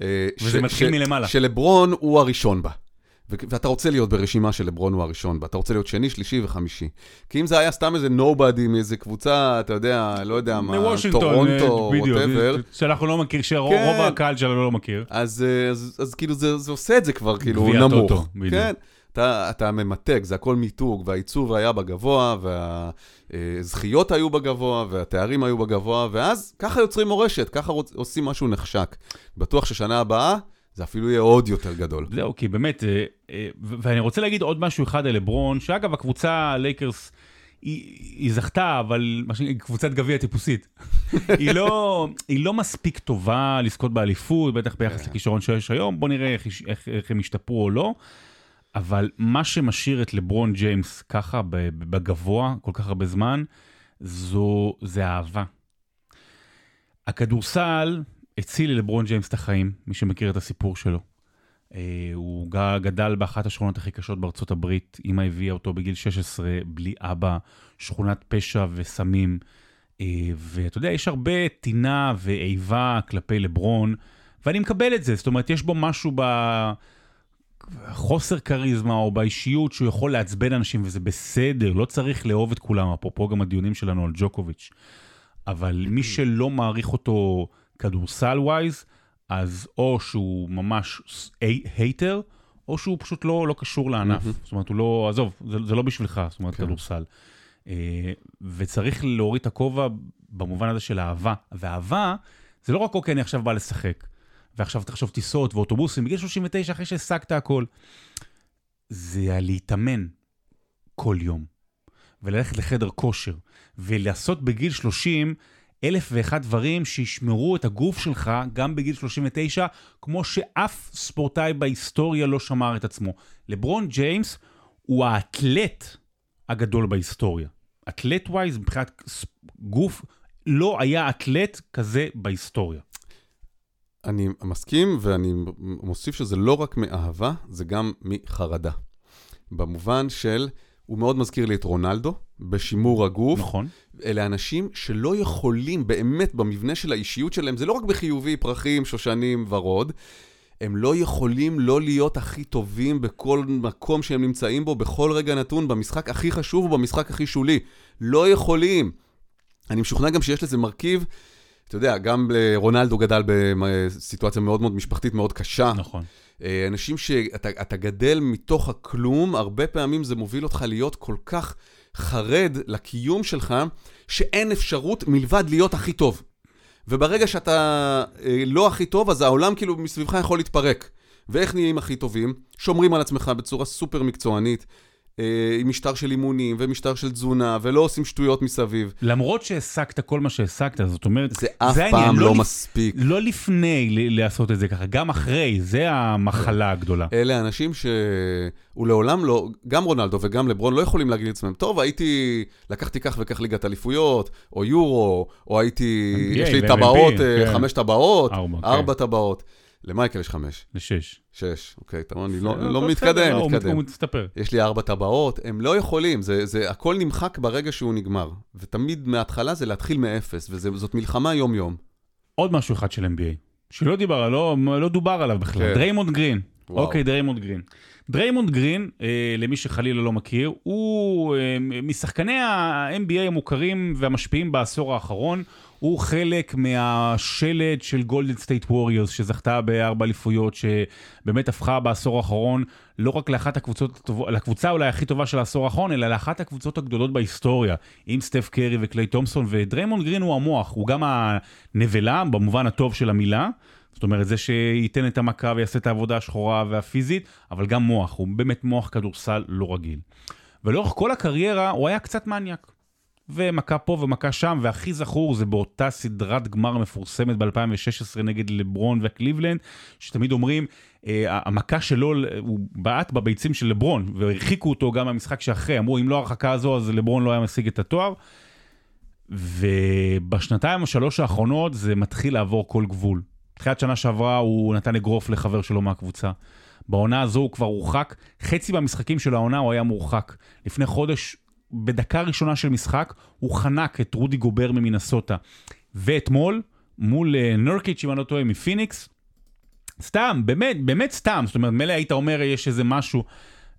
אה, וזה מתחיל מלמעלה. שלברון הוא הראשון בה. ואתה רוצה להיות ברשימה של לברון הוא הראשון בה, אתה רוצה להיות שני, שלישי וחמישי. כי אם זה היה סתם איזה נובדי מאיזה קבוצה, אתה יודע, לא יודע מה, טורונטו, אה, ווטאבר, שאנחנו לא מכיר, שרוב כן. הקהל שלנו לא מכיר. אז, אה, אז, אז כאילו זה, זה עושה את זה כבר כאילו נמוך. בדיוק. כן, אתה, אתה ממתג, זה הכל מיתוג, והעיצוב היה בגבוה, והזכיות היו בגבוה, והתארים היו בגבוה, ואז ככה יוצרים מורשת, ככה רוצ, עושים משהו נחשק. בטוח ששנה הבאה זה אפילו יהיה עוד יותר גדול. זהו, כי באמת, אה, אה, ואני רוצה להגיד עוד משהו אחד על לברון, שאגב, הקבוצה, לייקרס, היא, היא זכתה, אבל מה שנקרא, קבוצת גביע טיפוסית. *laughs* היא, לא, היא לא מספיק טובה לזכות באליפות, בטח ביחס כן. לכישרון שיש היום, בוא נראה איך, איך, איך הם ישתפרו או לא. אבל מה שמשאיר את לברון ג'יימס ככה בגבוה כל כך הרבה זמן, זו, זה אהבה. הכדורסל הציל ללברון ג'יימס את החיים, מי שמכיר את הסיפור שלו. אה, הוא גדל באחת השכונות הכי קשות בארצות הברית, אמא הביאה אותו בגיל 16, בלי אבא, שכונת פשע וסמים. אה, ואתה יודע, יש הרבה טינה ואיבה כלפי לברון, ואני מקבל את זה, זאת אומרת, יש בו משהו בחוסר כריזמה או באישיות שהוא יכול לעצבן אנשים, וזה בסדר, לא צריך לאהוב את כולם, אפרופו גם הדיונים שלנו על ג'וקוביץ'. אבל מי שלא מעריך אותו כדורסל wise, אז או שהוא ממש hater, או שהוא פשוט לא, לא קשור לענף. זאת אומרת, הוא לא, עזוב, זה, זה לא בשבילך, זאת אומרת, כן. כדורסל. אה, וצריך להוריד את הכובע במובן הזה של אהבה. ואהבה, זה לא רק, אוקיי, אני עכשיו בא לשחק, ועכשיו תחשוב טיסות ואוטובוסים, בגיל 39, אחרי שהשגת הכל. זה להתאמן כל יום, וללכת לחדר כושר, ולעשות בגיל 30 אלף ואחד דברים שישמרו את הגוף שלך גם בגיל 39, כמו שאף ספורטאי בהיסטוריה לא שמר את עצמו. לברון ג'יימס הוא האתלט הגדול בהיסטוריה. אתלט ווייז, מבחינת גוף, לא היה אתלט כזה בהיסטוריה. אני מסכים, ואני מוסיף שזה לא רק מאהבה, זה גם מחרדה. במובן של, הוא מאוד מזכיר לי את רונלדו, בשימור הגוף. נכון? אלה אנשים שלא יכולים באמת במבנה של האישיות שלהם, זה לא רק בחיובי, פרחים, שושנים, ורוד, הם לא יכולים לא להיות הכי טובים בכל מקום שהם נמצאים בו, בכל רגע נתון, במשחק הכי חשוב ובמשחק הכי שולי. לא יכולים. אני משוכנע גם שיש לזה מרכיב, אתה יודע, גם רונלדו גדל בסיטואציה מאוד מאוד משפחתית, מאוד קשה. נכון. אה, אנשים שאתה אתה גדל מתוך הכלום, הרבה פעמים זה מוביל אותך להיות כל כך חרד לקיום שלך, שאין אפשרות מלבד להיות הכי טוב. וברגע שאתה אה, לא הכי טוב, אז העולם כאילו מסביבך יכול להתפרק. ואיך נהיים הכי טובים? שומרים על עצמך בצורה סופר מקצוענית, עם משטר של אימונים ומשטר של תזונה, ולא עושים שטויות מסביב. למרות שהשגת כל מה שהשגת, זאת אומרת, זה אף העניין, פעם לא לפ- מספיק. לא לפני לעשות את זה ככה, גם אחרי, זה המחלה הגדולה. אלה אנשים שהוא לעולם לא, גם רונלדו וגם לברון לא יכולים להגיד לעצמם, טוב, הייתי, לקחתי כך וכך ליגת אליפויות, או יורו, או הייתי, NBA, יש לי טבעות, אה, כן. חמש טבעות, ארבע, כן. ארבע טבעות. למייקל יש חמש, לשש. שש, אוקיי, אתה אומר, אני לא, לא מתקדם, מת- מתקדם. הוא מסתפר. יש לי ארבע טבעות, הם לא יכולים, זה, זה, הכל נמחק ברגע שהוא נגמר. ותמיד מההתחלה זה להתחיל מאפס, וזאת מלחמה יום-יום. עוד משהו אחד של NBA, שלא דיבר, לא, לא דובר עליו בכלל, כן. דריימונד גרין. וואו. אוקיי, דריימונד גרין. דריימונד גרין, אה, למי שחלילה לא מכיר, הוא אה, משחקני ה-NBA המוכרים והמשפיעים בעשור האחרון, הוא חלק מהשלד של גולדן סטייט ווריורס, שזכתה בארבע אליפויות, שבאמת הפכה בעשור האחרון לא רק לאחת הקבוצות, לקבוצה אולי הכי טובה של העשור האחרון, אלא לאחת הקבוצות הגדולות בהיסטוריה, עם סטף קרי וקליי תומפסון, ודריימונד גרין הוא המוח, הוא גם הנבלה, במובן הטוב של המילה. זאת אומרת, זה שייתן את המכה ויעשה את העבודה השחורה והפיזית, אבל גם מוח, הוא באמת מוח כדורסל לא רגיל. ולאורך כל הקריירה הוא היה קצת מניאק. ומכה פה ומכה שם, והכי זכור זה באותה סדרת גמר מפורסמת ב-2016 נגד לברון וקליבלנד, שתמיד אומרים, אה, המכה שלו, הוא בעט בביצים של לברון, והרחיקו אותו גם מהמשחק שאחרי, אמרו, אם לא ההרחקה הזו, אז לברון לא היה משיג את התואר. ובשנתיים השלוש האחרונות זה מתחיל לעבור כל גבול. תחילת שנה שעברה הוא נתן אגרוף לחבר שלו מהקבוצה. בעונה הזו הוא כבר הורחק, חצי מהמשחקים של העונה הוא היה מורחק. לפני חודש, בדקה ראשונה של משחק, הוא חנק את רודי גובר ממינסוטה. ואתמול, מול אה, נרקיץ', אם אני לא טועה, מפיניקס, סתם, באמת, באמת סתם. זאת אומרת, מילא היית אומר, יש איזה משהו,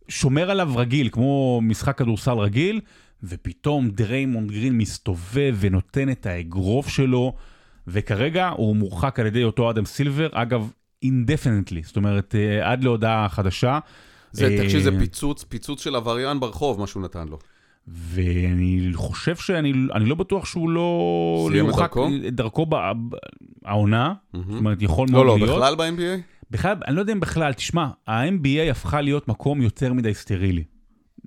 שומר עליו רגיל, כמו משחק כדורסל רגיל, ופתאום דריימונד גרין מסתובב ונותן את האגרוף שלו, וכרגע הוא מורחק על ידי אותו אדם סילבר, אגב, indefinitely, זאת אומרת, אה, עד להודעה חדשה. זה, אה, תקשיב, זה פיצוץ, פיצוץ של עבריין ברחוב, מה שהוא נתן לו. ואני חושב שאני אני לא בטוח שהוא לא... סיים את דרכו? דרכו ב- ב- העונה, זאת אומרת, יכול לא, מאוד לא, להיות. בכלל ב-NBA? בכלל, אני לא יודע אם בכלל, תשמע, ה-NBA הפכה להיות מקום יותר מדי סטרילי.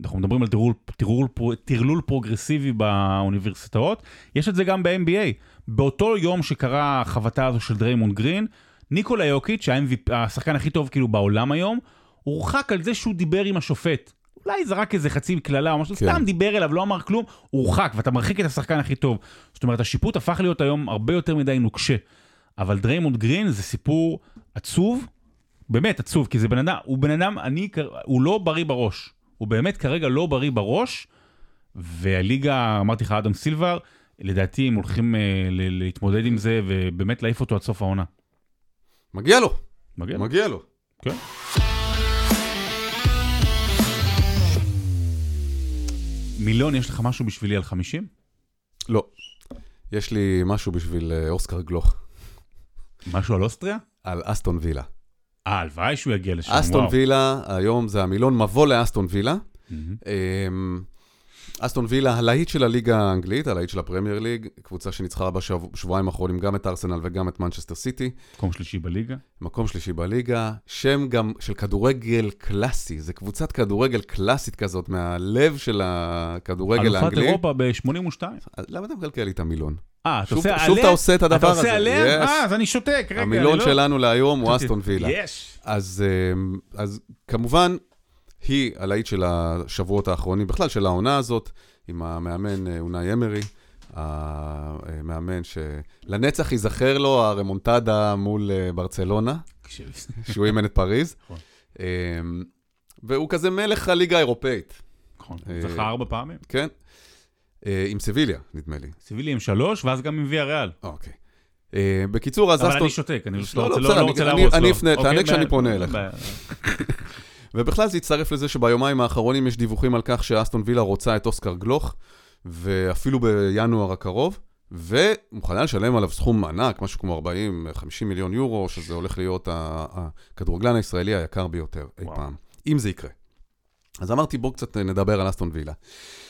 אנחנו מדברים על טרלול, טרלול, טרלול פרוגרסיבי באוניברסיטאות, יש את זה גם ב-NBA. באותו יום שקרה החבטה הזו של דריימונד גרין, ניקולה יוקיץ', ה-MVP, השחקן הכי טוב כאילו בעולם היום, הורחק על זה שהוא דיבר עם השופט. אולי זרק איזה חצי קללה או משהו, כן. סתם דיבר אליו, לא אמר כלום, הוא הורחק, ואתה מרחיק את השחקן הכי טוב. זאת אומרת, השיפוט הפך להיות היום הרבה יותר מדי נוקשה. אבל דריימונד גרין זה סיפור עצוב, באמת עצוב, כי זה בן אדם, הוא בן אדם, אני, הוא לא בריא בראש. הוא באמת כרגע לא בריא בראש, והליגה, אמרתי לך, אדם סילבר, לדעתי הם הולכים uh, להתמודד עם זה ובאמת להעיף אותו עד סוף העונה. מגיע לו. מגיע לו. מגיע לו. כן. מיליון, יש לך משהו בשבילי על 50? לא. יש לי משהו בשביל אה, אוסקר גלוך. משהו על אוסטריה? על אסטון וילה. אה, הלוואי שהוא יגיע לשם, אסטון וואו. וילה, היום זה המילון מבוא לאסטון וילה. מהמם. אסטון וילה, הלהיט של הליגה האנגלית, הלהיט של הפרמייר ליג, קבוצה שניצחה בשבועיים האחרונים גם את ארסנל וגם את מנצ'סטר סיטי. מקום שלישי בליגה. מקום שלישי בליגה, שם גם של כדורגל קלאסי, זה קבוצת כדורגל קלאסית כזאת, מהלב של הכדורגל אלופת האנגלי. אירופה ב-82. אז למה אתה מקלקל לי את המילון? אה, אתה עושה עליה? שוב אתה עושה את הדבר אתה הזה. עושה עליה? אה, אז אני שותק, רגע. המילון לא- שלנו להיום הוא אסטון וילה. יש. אמ, אז כמובן, היא הלהיט של השבועות האחרונים, בכלל של העונה הזאת, עם המאמן אה, אונאי אמרי, המאמן שלנצח ייזכר לו הרמונטדה מול אה, ברצלונה, שהוא אימן את פריז. נכון. אמ, והוא כזה מלך הליגה האירופאית, נכון, אה, זכה ארבע פעמים. כן? אה, עם סביליה, נדמה לי. סיבילי עם שלוש, ואז גם עם ויה ריאל. אוקיי. אה, בקיצור, אז אבל אסטון... אני שותק, אני לא, לא לא, רוצה- לא להרוס. אני. אפנה, תענה אוקיי, כשאני. פונה אליך. *laughs* ובכלל זה יצטרף לזה שביומיים האחרונים יש דיווחים על כך שאסטון וילה רוצה את אוסקר גלוך, ואפילו בינואר הקרוב, ומוכנה לשלם עליו סכום ענק, משהו כמו 40-50 מיליון יורו, שזה הולך להיות הכדורגלן הישראלי היקר ביותר אי וואו. פעם, אם זה יקרה. אז אמרתי, בואו קצת נדבר על אסטון וילה.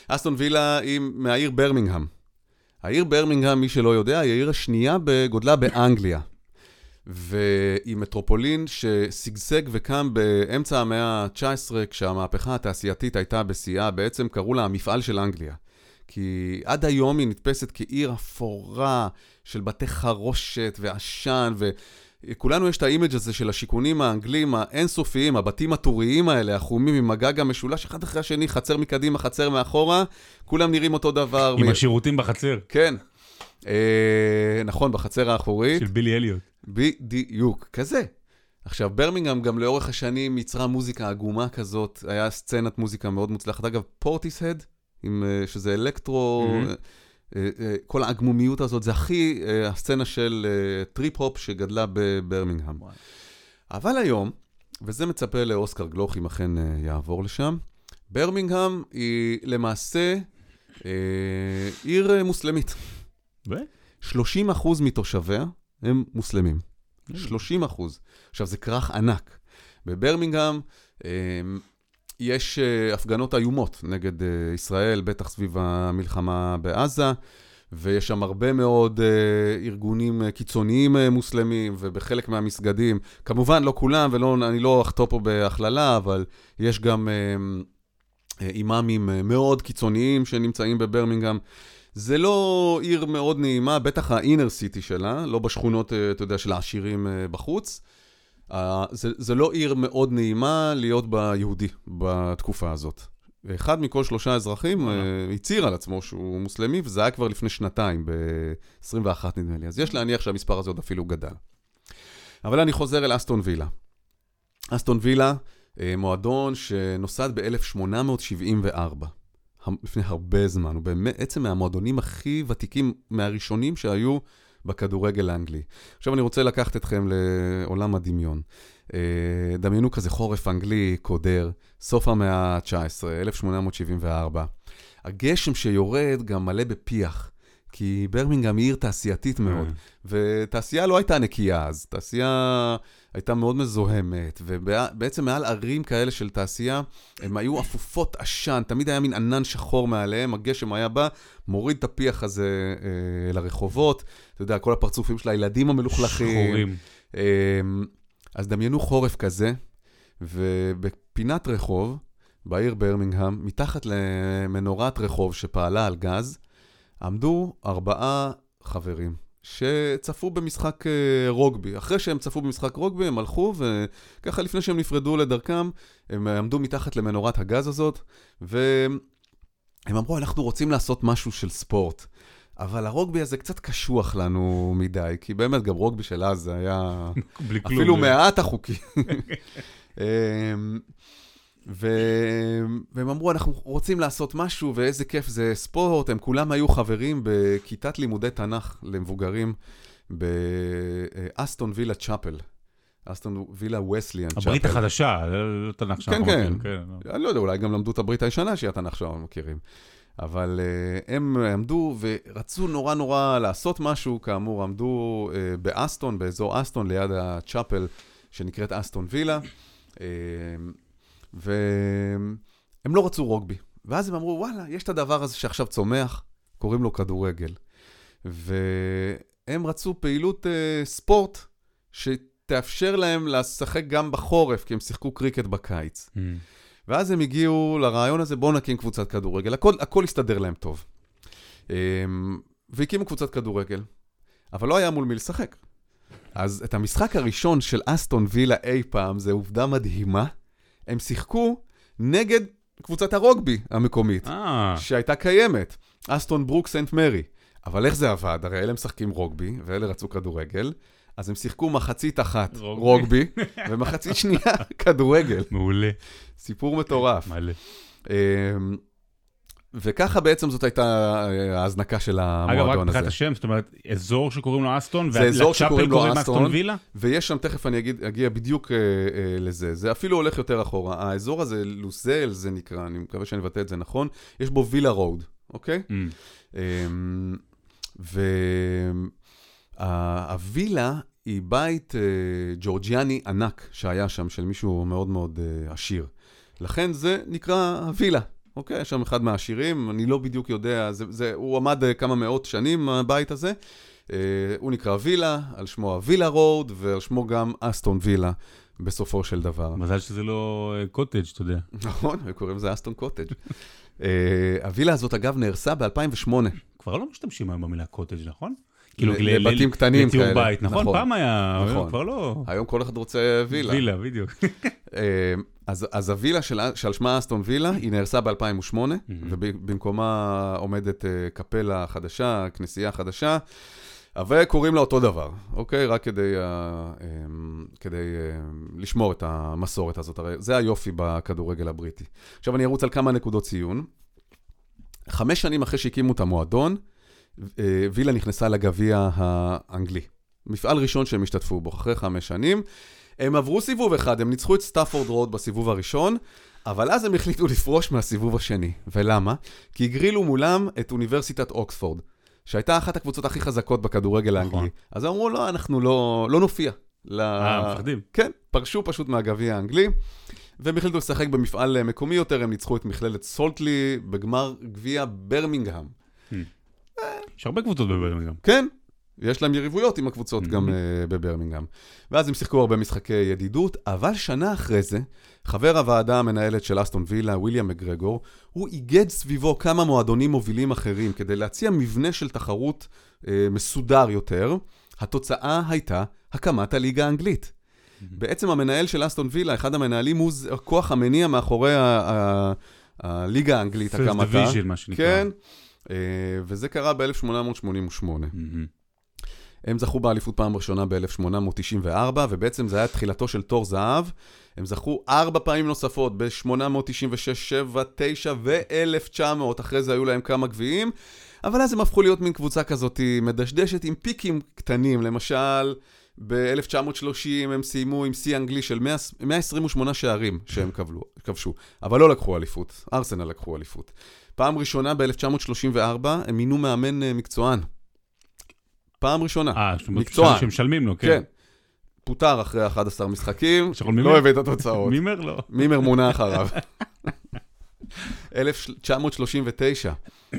אסטון וילה היא מהעיר ברמינגהם. העיר ברמינגהם, מי שלא יודע, היא העיר השנייה בגודלה באנגליה. והיא מטרופולין ששגשג וקם באמצע המאה ה-19, כשהמהפכה התעשייתית הייתה בשיאה, בעצם קראו לה המפעל של אנגליה. כי עד היום היא נתפסת כעיר אפורה של בתי חרושת ועשן, וכולנו יש את ה image הזה של השיכונים האנגלים האינסופיים, הבתים הטוריים האלה, החומים עם הגג המשולש, אחד אחרי השני, חצר מקדימה, חצר מאחורה, כולם נראים אותו דבר. עם מ- השירותים בחצר כן. אה, נכון, בחצר האחורית. של בילי אליוט. בדיוק, כזה. עכשיו, ברמינגהם גם לאורך השנים יצרה מוזיקה עגומה כזאת, היה סצנת מוזיקה מאוד מוצלחת. אגב, פורטיסהד, אה, שזה אלקטרו, אה, כל העגמומיות הזאת, זה הכי הסצנה של טריפ-הופ שגדלה בברמינגהם. וואי. אבל היום, וזה מצפה לאוסקר גלוך אם אכן יעבור לשם, ברמינגהם היא למעשה אה, עיר מוסלמית. ו? 30 אחוז מתושביה הם מוסלמים. 30 אחוז. עכשיו, זה כרך ענק. בברמינגהם אה, יש אה, הפגנות איומות נגד אה, ישראל, בטח סביב המלחמה בעזה, ויש שם הרבה מאוד אה, ארגונים אה, קיצוניים אה, מוסלמים, ובחלק מהמסגדים, כמובן לא כולם, ואני לא אחטוא פה בהכללה, אבל יש גם אה, אה, אימאמים מאוד קיצוניים שנמצאים בברמינגהם. זה לא עיר מאוד נעימה, בטח ה-inner city שלה, לא בשכונות, אה, אתה יודע, של העשירים אה, בחוץ. זה, זה לא עיר מאוד נעימה להיות בה יהודי בתקופה הזאת. אחד מכל שלושה אזרחים. אה, הצהיר על עצמו שהוא מוסלמי, וזה היה כבר לפני שנתיים, ב-21 נדמה לי. אז יש להניח שהמספר הזה עוד אפילו גדל. אבל אני חוזר אל אסטון וילה. אסטון וילה, מועדון שנוסד ב-1874. לפני הרבה זמן, הוא באמת עצם מהמועדונים הכי ותיקים, מהראשונים שהיו בכדורגל האנגלי. עכשיו אני רוצה לקחת אתכם לעולם הדמיון. אה, דמיינו כזה חורף אנגלי קודר, סוף המאה ה-19, 1874. הגשם שיורד גם מלא בפיח, כי ברמינגהם היא עיר תעשייתית מאוד. אה. ותעשייה לא הייתה נקייה אז, תעשייה הייתה מאוד מזוהמת, ובעצם מעל ערים כאלה של תעשייה, הן היו אפופות עשן, תמיד היה מין ענן שחור מעליהם, הגשם היה בא, מוריד את הפיח הזה אה, לרחובות, אתה יודע, כל הפרצופים של הילדים המלוכלכים. שחורים. אה, אז דמיינו חורף כזה, ובפינת רחוב, בעיר ברמינגהם, מתחת למנורת רחוב שפעלה על גז, עמדו ארבעה חברים שצפו במשחק אה, רוגבי. אחרי שהם צפו במשחק רוגבי, הם הלכו, וככה לפני שהם נפרדו לדרכם, הם עמדו מתחת למנורת הגז הזאת, והם אמרו, אנחנו רוצים לעשות משהו של ספורט. אבל הרוגבי הזה קצת קשוח לנו מדי, כי באמת גם רוגבי של אז זה היה. *laughs* אפילו מעט החוקי. *laughs* ו... והם אמרו, אנחנו רוצים לעשות משהו, ואיזה כיף זה ספורט. הם כולם היו חברים בכיתת לימודי תנ"ך למבוגרים באסטון וילה צ'אפל. אסטון וילה וסליאן צ'אפל. הברית החדשה, לא תנ"ך כן, שאנחנו כן. מכירים, לא. אני לא יודע, אולי גם למדו את הברית הישנה שהיא התנ"ך שאנחנו מכירים. אבל uh, הם עמדו ורצו נורא נורא לעשות משהו, כאמור, עמדו uh, באסטון, באזור אסטון, ליד הצ'אפל שנקראת אסטון וילה, uh, והם לא רצו רוגבי. ואז הם אמרו, וואלה, יש את הדבר הזה שעכשיו צומח, קוראים לו כדורגל. והם רצו פעילות uh, ספורט שתאפשר להם לשחק גם בחורף, כי הם שיחקו קריקט בקיץ. Mm. ואז הם הגיעו לרעיון הזה, בואו נקים קבוצת כדורגל. הכל, הכל הסתדר להם טוב. אמ, והקימו קבוצת כדורגל, אבל לא היה מול מי לשחק. אז את המשחק הראשון של אסטון וילה אי פעם, זו עובדה מדהימה, הם שיחקו נגד קבוצת הרוגבי המקומית, אה, שהייתה קיימת, אסטון ברוק סנט מרי. אבל איך זה עבד? הרי אלה משחקים רוגבי, ואלה רצו כדורגל, אז הם שיחקו מחצית אחת רוגבי. רוגבי, *laughs* ומחצית שנייה כדורגל. מעולה. סיפור מטורף. מלא. וככה בעצם זאת הייתה אה, ההזנקה של אגב, רק המועדון מבחינת הזה. השם, זאת אומרת, אזור שקוראים לו אסטון, זה אזור שקוראים לו קוראים אסטון. וילה? ויש שם, תכף אני אגיד, אגיע בדיוק אה, אה, לזה. זה אפילו הולך יותר אחורה. האזור הזה, לוזל זה נקרא, אני מקווה שאני מבטא את זה נכון, יש בו וילה רוד, אוקיי? Mm. אמ, והווילה היא בית אה, ג'ורג'יאני ענק שהיה שם, של מישהו מאוד מאוד אה, עשיר. לכן זה נקרא הווילה. אוקיי, יש שם אחד מהעשירים, אני לא בדיוק יודע, זה, זה, הוא עמד אה, כמה מאות שנים, הבית הזה. אה, הוא נקרא וילה, על שמו הווילה רוד, ועל שמו גם אסטון וילה, בסופו של דבר. מזל שזה לא אה, קוטג', אתה יודע. נכון, קוראים לזה אסטון קוטג'. אה, הווילה הזאת, אגב, נהרסה ב-2008. כבר לא משתמשים היום במילה קוטג', נכון? ל- לבתים קטנים לתיאור כאלה. בית, נכון? נכון. פעם היה, נכון. כבר לא... היום כל אחד רוצה וילה. וילה, בדיוק. *laughs* אה, אז, אז הווילה של, שעל שמה אסטון וילה, היא נהרסה ב-2008, ובמקומה עומדת אה, קפלה חדשה, כנסייה חדשה, וקוראים לה אותו דבר, אוקיי? רק כדי, אה, כדי אה, לשמור את המסורת הזאת. הרי זה היופי בכדורגל הבריטי. עכשיו אני ארוץ על כמה נקודות ציון. חמש שנים אחרי שהקימו את המועדון, וילה נכנסה לגביע האנגלי. מפעל ראשון שהם השתתפו בו, אחרי חמש שנים. הם עברו סיבוב אחד, הם ניצחו את סטאפורד רוד בסיבוב הראשון, אבל אז הם החליטו לפרוש מהסיבוב השני. ולמה? כי הגרילו מולם את אוניברסיטת אוקספורד, שהייתה אחת הקבוצות הכי חזקות בכדורגל האנגלי. נכון. אז הם אמרו, לא, אנחנו לא, לא נופיע. ל... אה, מפחדים. כן, פרשו פשוט מהגביע האנגלי, והם החליטו לשחק במפעל אה, מקומי יותר, הם ניצחו את מכללת סולטלי בגמר גביע ברמינגהם. יש הרבה קבוצות בברמינגהם. כן, יש להם יריבויות עם הקבוצות גם uh, בברמינגהם. ואז הם שיחקו הרבה משחקי ידידות, אבל שנה אחרי זה, חבר הוועדה המנהלת של אסטון וילה, ויליאם מגרגור, הוא איגד סביבו כמה מועדונים מובילים אחרים כדי להציע מבנה של תחרות uh, מסודר יותר. התוצאה הייתה הקמת הליגה האנגלית. בעצם המנהל של אסטון וילה, אחד המנהלים, הוא הכוח המניע מאחורי הליגה האנגלית, הקמתה. Division, מה שנקרא. כן, אה, וזה קרה ב-1888. מהמם. הם זכו באליפות פעם ראשונה ב-1894, ובעצם זה היה תחילתו של תור זהב. הם זכו ארבע פעמים נוספות, ב-896, 7, 9 ו-1900. אחרי זה היו להם כמה גביעים, אבל אז הם הפכו להיות מין קבוצה כזאת מדשדשת עם פיקים קטנים. למשל, ב-1930 הם סיימו עם שיא אנגלי של 100, 128 שערים שהם כבלו, כבשו, אבל לא לקחו אליפות. ארסנל לקחו אליפות. פעם ראשונה ב-1934 הם מינו מאמן אה, מקצוען. פעם ראשונה. אה, מקצוען. שמשלמים לו, כן. כן. פוטר אחרי 11 משחקים? לא הביא את התוצאות. מימר לא. מימר מונה אחריו. 1939,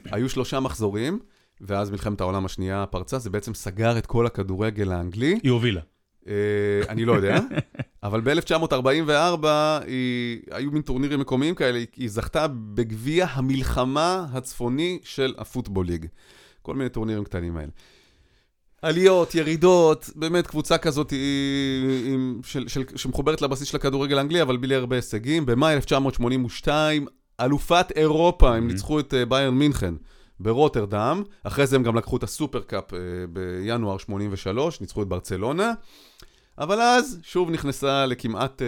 היו שלושה מחזורים, ואז מלחמת העולם השנייה פרצה, זה בעצם סגר את כל הכדורגל האנגלי. היא הובילה. אה, אני לא יודע, *laughs* אבל ב-1944 היא, היו מין טורנירים מקומיים כאלה, היא, זכתה בגביע המלחמה הצפוני של הפוטבול ליג. כל מיני טורנירים קטנים האלה. עליות, ירידות, באמת קבוצה כזאת היא, עם, של, של, שמחוברת לבסיס של הכדורגל האנגלי, אבל בלי הרבה הישגים. במאי 1982, אלופת אירופה, הם Mhm. ניצחו את אה, ביירן מינכן ברוטרדם, אחרי זה הם גם לקחו את הסופרקאפ אה, בינואר 83, ניצחו את ברצלונה, אבל אז שוב נכנסה לכמעט אה,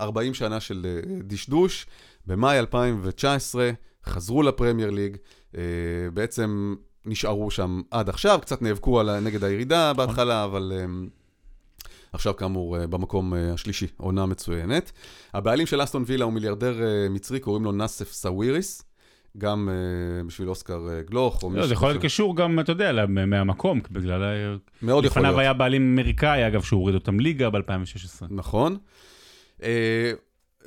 40 שנה של אה, דשדוש, במאי 2019 חזרו לפרמייר ליג, אה, בעצם נשארו שם עד עכשיו, קצת נאבקו על, נגד הירידה בהתחלה, אבל... אה, עכשיו כאמור אה, במקום השלישי, עונה מצוינת. הבעלים של אסטון וילה הוא מיליארדר מצרי, קוראים לו נאסף סאוויריס, גם אה, בשביל אוסקר אה, גלוך. או לא, מישהו זה יכול להיות. קשור גם, אתה יודע, מהמקום, בגלל... מאוד יכול לפניו להיות. היה בעלים אמריקאי, אגב, שהוא הוריד אותם ליגה ב-2016. נכון. אה,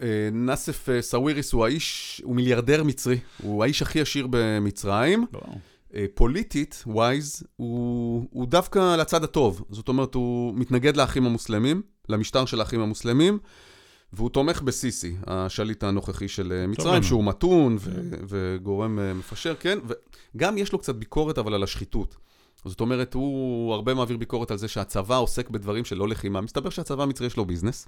אה, נאסף אה, סאוויריס הוא האיש, הוא מיליארדר מצרי, הוא האיש הכי עשיר במצרים. פוליטית, ווייז, הוא, הוא דווקא לצד הטוב. זאת אומרת, הוא מתנגד לאחים המוסלמים, למשטר של האחים המוסלמים, והוא תומך בסיסי, השליט הנוכחי של אה, מצרים. שהוא מתון ו- וגורם אה, מפשר, כן, וגם יש לו קצת ביקורת, אבל על השחיתות. זאת אומרת, הוא הרבה מעביר ביקורת על זה שהצבא עוסק בדברים של לא לחימה. מסתבר שהצבא המצרי יש לו ביזנס.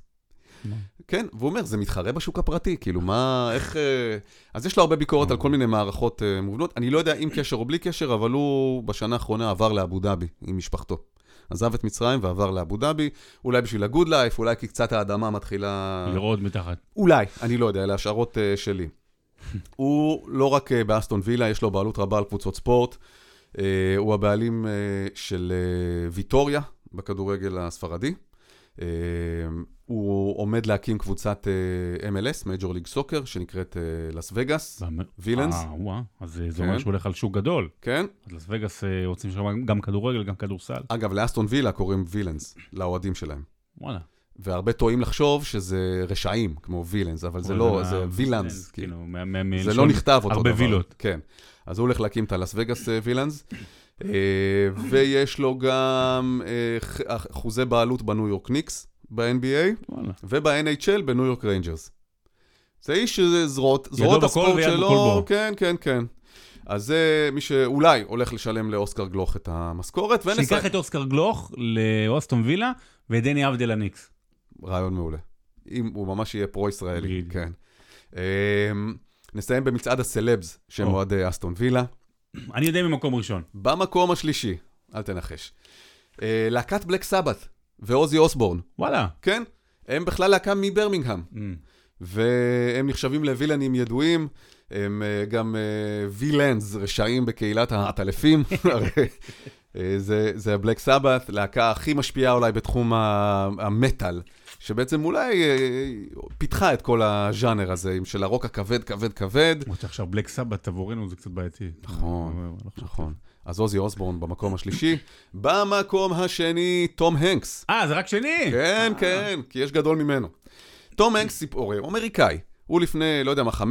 כן, והוא אומר, זה מתחרה בשוק הפרטי, כאילו, מה, איך... אה, אז יש לו הרבה ביקורת על כל מיני מערכות מובנות. אני לא יודע עם קשר או בלי קשר, אבל הוא בשנה האחרונה עבר לאבו דאבי עם משפחתו. עזב את מצרים ועבר לאבו דאבי, אולי בשביל הגוד לייף, אולי כי קצת האדמה מתחילה... לראות מתחת. אולי, אני לא יודע, אלה השערות uh, שלי. *laughs* הוא לא רק uh, באסטון וילה, יש לו בעלות רבה על קבוצות ספורט. Uh, הוא הבעלים uh, של uh, ויטוריה בכדורגל הספרדי. Uh, הוא עומד להקים קבוצת uh, MLS, מייג'ור ליג סוקר, שנקראת לס וגאס, וילאנס. אה, וואה, אז זה כן. אומר שהוא הולך על שוק גדול. כן? אז לס וגאס אה, רוצים שם גם כדורגל, גם כדורסל. אגב, לאסטון וילה קוראים וילאנס, לאוהדים שלהם. וואלה. והרבה טועים לחשוב שזה רשעים, כמו villains, אבל זה לא, זה וילאנס. כאילו. כאילו, מה- זה לא נכתב אותו הרבה דבר. וילות. כן. אז הוא הולך להקים את הלס וגאס אה, וילאנס, אה, ויש לו גם אה, אחוזי בעלות בניו יורק ניקס, ב-NBA. וב-NHL בניו יורק ריינג'רס. זה איש שזה זרועות, הספורט שלו. כן, כן, כן. אז זה מי שאולי הולך לשלם לאוסקר גלוך את המשכורת. שיקח את אוסקר גלוך לאוסטון וילה ואת דני עבדל לניקס. רעיון מעולה. אם הוא ממש יהיה פרו-ישראלי. כן. אמ, נסיים במצעד הסלבס, שהם או. אוהדי אסטון וילה. אני יודע ממקום ראשון. במקום השלישי, אל תנחש. אה, להקת בלק סבת ועוזי אוסבורן, וואלה. כן? הם בכלל להקה מברמינגהם, Mm. והם נחשבים לווילנים ידועים, הם אה, גם אה, וילאנס, רשעים בקהילת העטלפים, *laughs* אה, זה, זה הבלק סבת, להקה הכי משפיעה אולי בתחום המטאל, שבעצם אולי אה, פיתחה את כל הז'אנר הזה, של הרוק הכבד, כבד, כבד. למרות שעכשיו בלק סבת עבורנו זה קצת בעייתי. נכון, לא- לא. נכון. אז עוזי אוסבורן במקום השלישי. במקום השני, תום הנקס. אה, זה רק שני? כן, כן, כי יש גדול ממנו. תום הנקס סיפור, הוא אמריקאי. הוא לפני, לא יודע מה, 15-20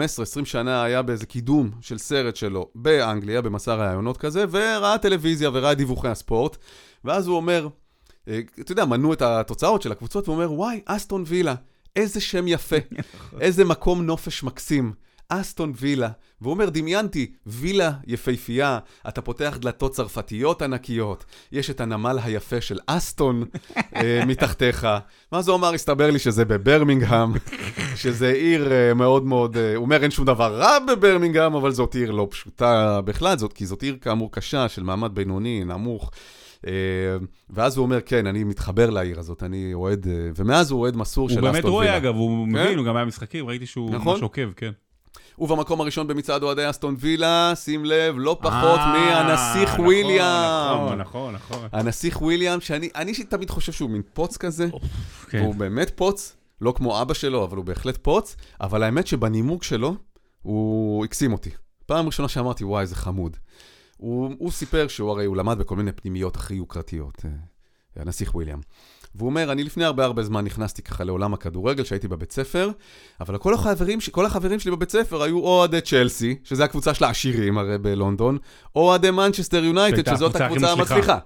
שנה היה באיזה קידום של סרט שלו באנגליה, במסע ראיונות כזה, וראה טלוויזיה וראה דיווחי הספורט, ואז הוא אומר, אה, אתה יודע, מנו את התוצאות של הקבוצות, והוא אומר, וואי, אסטון וילה, איזה שם יפה, *laughs* איזה מקום נופש מקסים. אסטון וילה, והוא אומר, דמיינתי, וילה יפהפייה, אתה פותח דלתות צרפתיות ענקיות, יש את הנמל היפה של אסטון אה, *laughs* מתחתיך. ואז הוא אמר, הסתבר לי שזה בברמינגהם, *laughs* שזה עיר אה, מאוד מאוד, אה, הוא אומר, אין שום דבר רע בברמינגהם, אבל זאת עיר לא פשוטה בכלל, זאת, כי זאת עיר כאמור קשה, של מעמד בינוני, נמוך. אה, ואז הוא אומר, כן, אני מתחבר לעיר הזאת, אני אוהד, אה, ומאז הוא אוהד מסור של הוא אסטון באמת וילה. רואה, אגב, הוא כן? מבין, הוא גם היה משחקים, ראיתי שהוא נכון. ממש עוקב, כן. ובמקום הראשון במצעד אוהדי אסטון וילה, שים לב, לא פחות אה, מהנסיך נכון, וויליאם. נכון, נכון, נכון. הנסיך וויליאם, שאני אני תמיד חושב שהוא מין פוץ כזה, כן. והוא באמת פוץ, לא כמו אבא שלו, אבל הוא בהחלט פוץ, אבל האמת שבנימוק שלו, הוא הקסים אותי. פעם ראשונה שאמרתי, וואי, זה חמוד. הוא, הוא סיפר שהוא הרי, הוא למד בכל מיני פנימיות הכי יוקרתיות, אה, הנסיך וויליאם. והוא אומר, אני לפני הרבה הרבה זמן נכנסתי ככה לעולם הכדורגל, שהייתי בבית ספר, אבל כל החברים, כל החברים שלי בבית ספר היו או אוהדי צ'לסי, שזה הקבוצה של העשירים הרי בלונדון, או אוהדי מנצ'סטר יונייטד, שזאת הקבוצה. המצליחה.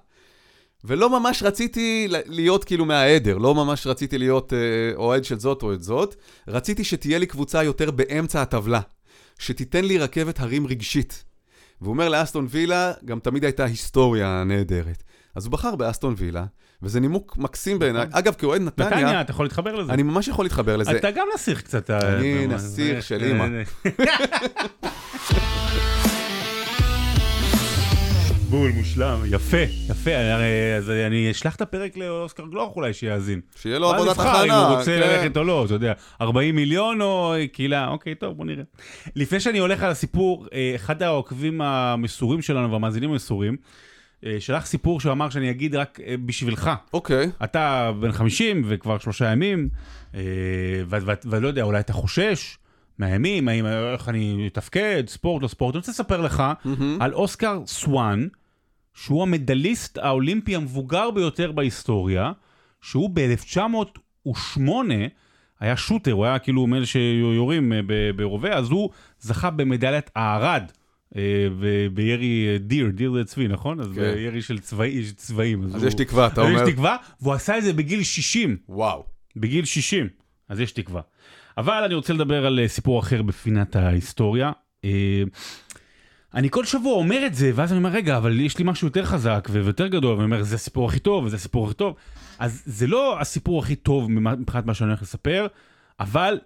ולא ממש רציתי להיות כאילו מהעדר, לא ממש רציתי להיות אה, אוהד של זאת או את זאת, רציתי שתהיה לי קבוצה יותר באמצע הטבלה, שתיתן לי רכבת הרים רגשית. והוא אומר לאסטון וילה, גם תמיד הייתה היסטוריה נהדרת. אז הוא בחר באסטון וילה, וזה נימוק מקסים בעיניי. אגב, כאוהד נתניה, נתניה, אתה יכול להתחבר לזה. אני ממש יכול להתחבר לזה. אתה גם נסיך קצת. אה, אני נסיך אה, של אמא. אה, *laughs* בול, מושלם, יפה, יפה, הרי- אז אני אשלח את הפרק לאוסקר גלוך אולי שיאזין. שיהיה לו עבודת הכנה. אם הוא רוצה כן. ללכת או לא, אתה יודע, 40 מיליון או קהילה, אוקיי, טוב, בוא נראה. לפני שאני הולך על הסיפור, אה, אחד העוקבים המסורים שלנו והמאזינים המסורים, אה, שלח סיפור שהוא אמר שאני אגיד רק אה, בשבילך. אוקיי. אתה בן 50 וכבר שלושה ימים, ולא יודע, אולי אתה חושש מהימים, האם, איך אני אתפקד, ספורט, לא ספורט. אני רוצה לספר לך מהמם. על אוסקר סואן, שהוא המדליסט האולימפי המבוגר ביותר בהיסטוריה, שהוא ב-1908 היה שוטר, הוא היה כאילו מאלה שיורים אה, ברובה, אז הוא זכה במדליית הארד. אה, בירי אה, דיר, דיר זה צבי, נכון? אז כן. בירי של צבאי, צבעים. אז הוא- יש תקווה, אתה אז אומר. יש תקווה, והוא עשה את זה בגיל 60. וואו. בגיל 60, אז יש תקווה. אבל אני רוצה לדבר על סיפור אחר בפינת ההיסטוריה. אני כל שבוע אומר את זה, ואז אני אומר, רגע, אבל יש לי משהו יותר חזק ויותר גדול, ואני אומר, זה הסיפור הכי טוב, וזה הסיפור הכי טוב. אז זה לא הסיפור הכי טוב מבחינת מה שאני הולך לספר, אבל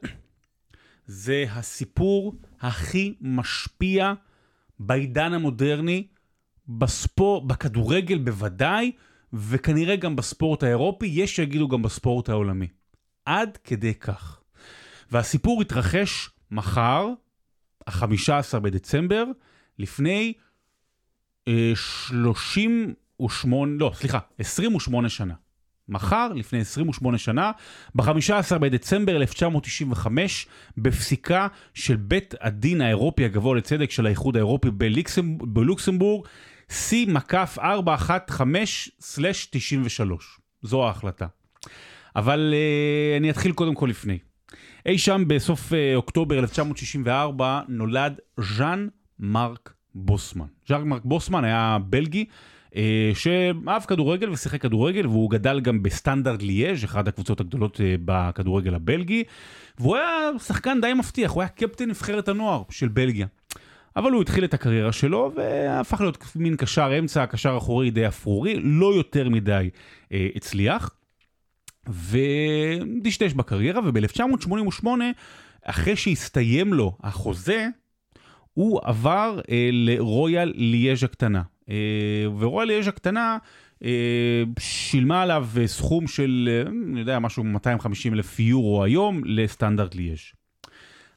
*clears throat* זה הסיפור הכי משפיע בעידן המודרני, בספורט, בכדורגל בוודאי, וכנראה גם בספורט האירופי, יש שיגידו גם בספורט העולמי. עד כדי כך. והסיפור יתרחש מחר, ה-15 בדצמבר, לפני אה, 38, לא, סליחה, 28 שנה. מחר, לפני 28 שנה, ב-15 בדצמבר 1995, בפסיקה של בית הדין האירופי הגבוה לצדק של האיחוד האירופי בלוקסמבורג, C מקף 415/93. זו ההחלטה. אבל uh, אני אתחיל קודם כל לפני. אי שם בסוף uh, אוקטובר 1964 נולד ז'אן מרק בוסמן. ז'אן מרק בוסמן היה בלגי. uh, שאהב כדורגל ושיחק כדורגל והוא גדל גם בסטנדרט ליאז', אחת הקבוצות הגדולות uh, בכדורגל הבלגי והוא היה שחקן די מבטיח, הוא היה קפטן נבחרת הנוער של בלגיה. אבל הוא התחיל את הקריירה שלו והפך להיות מין קשר אמצע, קשר אחורי די אפרורי, לא יותר מדי אה, הצליח. ודשדש בקריירה, וב-1988, אחרי שהסתיים לו החוזה, הוא עבר אה, לרויאל ליאז' הקטנה. אה, ורויאל ליאז' הקטנה אה, שילמה עליו אה, סכום של, אה, אני יודע, משהו 250 אלף יורו היום לסטנדרט ליאז'.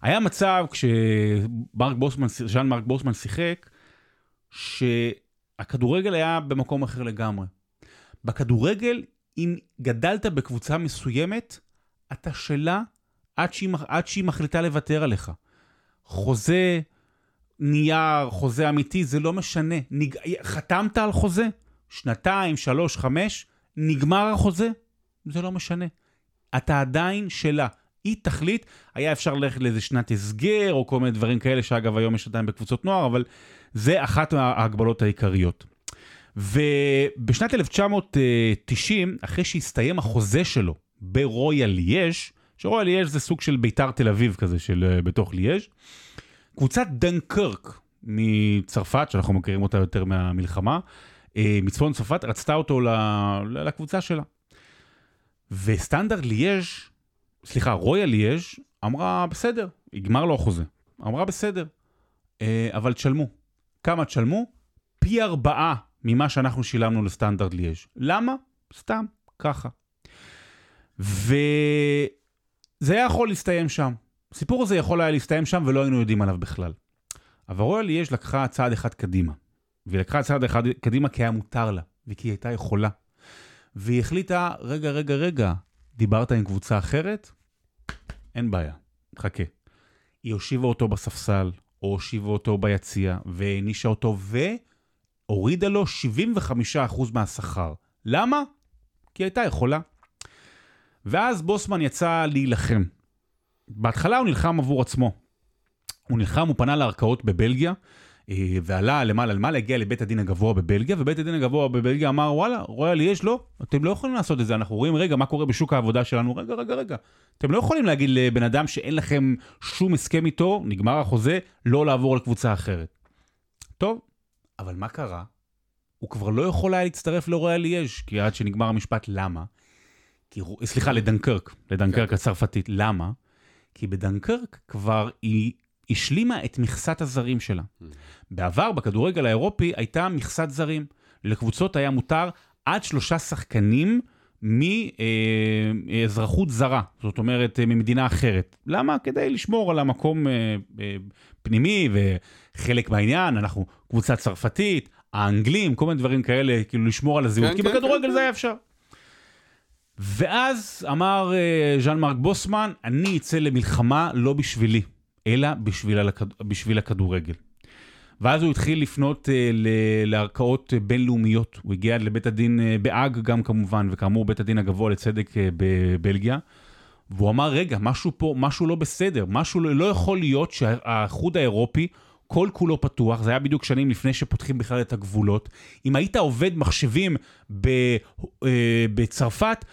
היה מצב כשמרק בוסמן, ז'אן מרק בוסמן שיחק, שהכדורגל היה במקום אחר לגמרי. בכדורגל, אם גדלת בקבוצה מסוימת, אתה שלה עד שהיא, עד שהיא מחליטה לוותר עליך. חוזה, נייר, חוזה אמיתי, זה לא משנה. נג... חתמת על חוזה, שנתיים, שלוש, חמש, נגמר החוזה, זה לא משנה. אתה עדיין שלה. היא תחליט, היה אפשר ללכת לאיזה שנת הסגר, או כל מיני דברים כאלה, שאגב היום יש עדיין בקבוצות נוער, אבל זה אחת ההגבלות העיקריות. ובשנת 1990, אחרי שהסתיים החוזה שלו ברויאל ליאז', שרויאל ליאז' זה סוג של ביתר תל אביב כזה, של בתוך ליאז', קבוצת דנקרק מצרפת, שאנחנו מכירים אותה יותר מהמלחמה, מצפון צרפת, רצתה אותו לקבוצה שלה. וסטנדרט ליאז', סליחה, רויאל ליאז' אמרה, בסדר, יגמר לו החוזה. אמרה, בסדר, אבל תשלמו. כמה תשלמו? פי ארבעה ממה שאנחנו שילמנו לסטנדרט ליאז'. למה? סתם, ככה. וזה היה יכול להסתיים שם. הסיפור הזה יכול היה להסתיים שם ולא היינו יודעים עליו בכלל. אבל רויאל ליאז' לקחה צעד אחד קדימה. והיא לקחה צעד אחד קדימה כי היה מותר לה, וכי היא הייתה יכולה. והיא החליטה, רגע, רגע, רגע, דיברת עם קבוצה אחרת? אין בעיה, חכה. היא הושיבה אותו בספסל, או הושיבה אותו ביציע, והענישה אותו, והורידה לו 75% מהשכר. למה? כי היא הייתה יכולה. ואז בוסמן יצא להילחם. בהתחלה הוא נלחם עבור עצמו. הוא נלחם, הוא פנה לערכאות בבלגיה, ועלה למעלה למעלה, הגיע לבית הדין הגבוה בבלגיה, ובית הדין הגבוה בבלגיה אמר, וואלה, רויאל יש, לא, אתם לא יכולים לעשות את זה, אנחנו רואים, רגע, מה קורה בשוק העבודה שלנו, רגע, רגע, רגע, אתם לא יכולים להגיד לבן אדם שאין לכם שום הסכם איתו, נגמר החוזה, לא לעבור לקבוצה אחרת. טוב, אבל מה קרה? הוא כבר לא יכול היה להצטרף לרויאל ליאז' כי עד שנגמר המשפט, למה? כי, סליחה, לדנקרק, לדנקרק הצרפתית, למה? כי בדנקרק כבר היא השלימה את מכסת הזרים שלה. בעבר, בכדורגל האירופי, הייתה מכסת זרים. לקבוצות היה מותר עד שלושה שחקנים מאזרחות זרה, זאת אומרת, ממדינה אחרת. למה? כדי לשמור על המקום אה, אה, פנימי וחלק מהעניין, אנחנו קבוצה צרפתית, האנגלים, כל מיני דברים כאלה, כאילו לשמור על הזהות, כן, כי כן, בכדורגל כן, זה היה אפשר. ואז אמר אה, ז'אן מרק בוסמן, אני אצא למלחמה לא בשבילי, אלא בשביל, הכד... בשביל הכדורגל. ואז הוא התחיל לפנות אה, ל- לערכאות בינלאומיות. הוא הגיע לבית הדין אה, בהאג גם כמובן, וכאמור בית הדין הגבוה לצדק אה, בבלגיה. והוא אמר, רגע, משהו פה, משהו לא בסדר, משהו לא, לא יכול להיות שהאיחוד האירופי כל כולו פתוח, זה היה בדיוק שנים לפני שפותחים בכלל את הגבולות. אם היית עובד מחשבים ב, אה, בצרפת,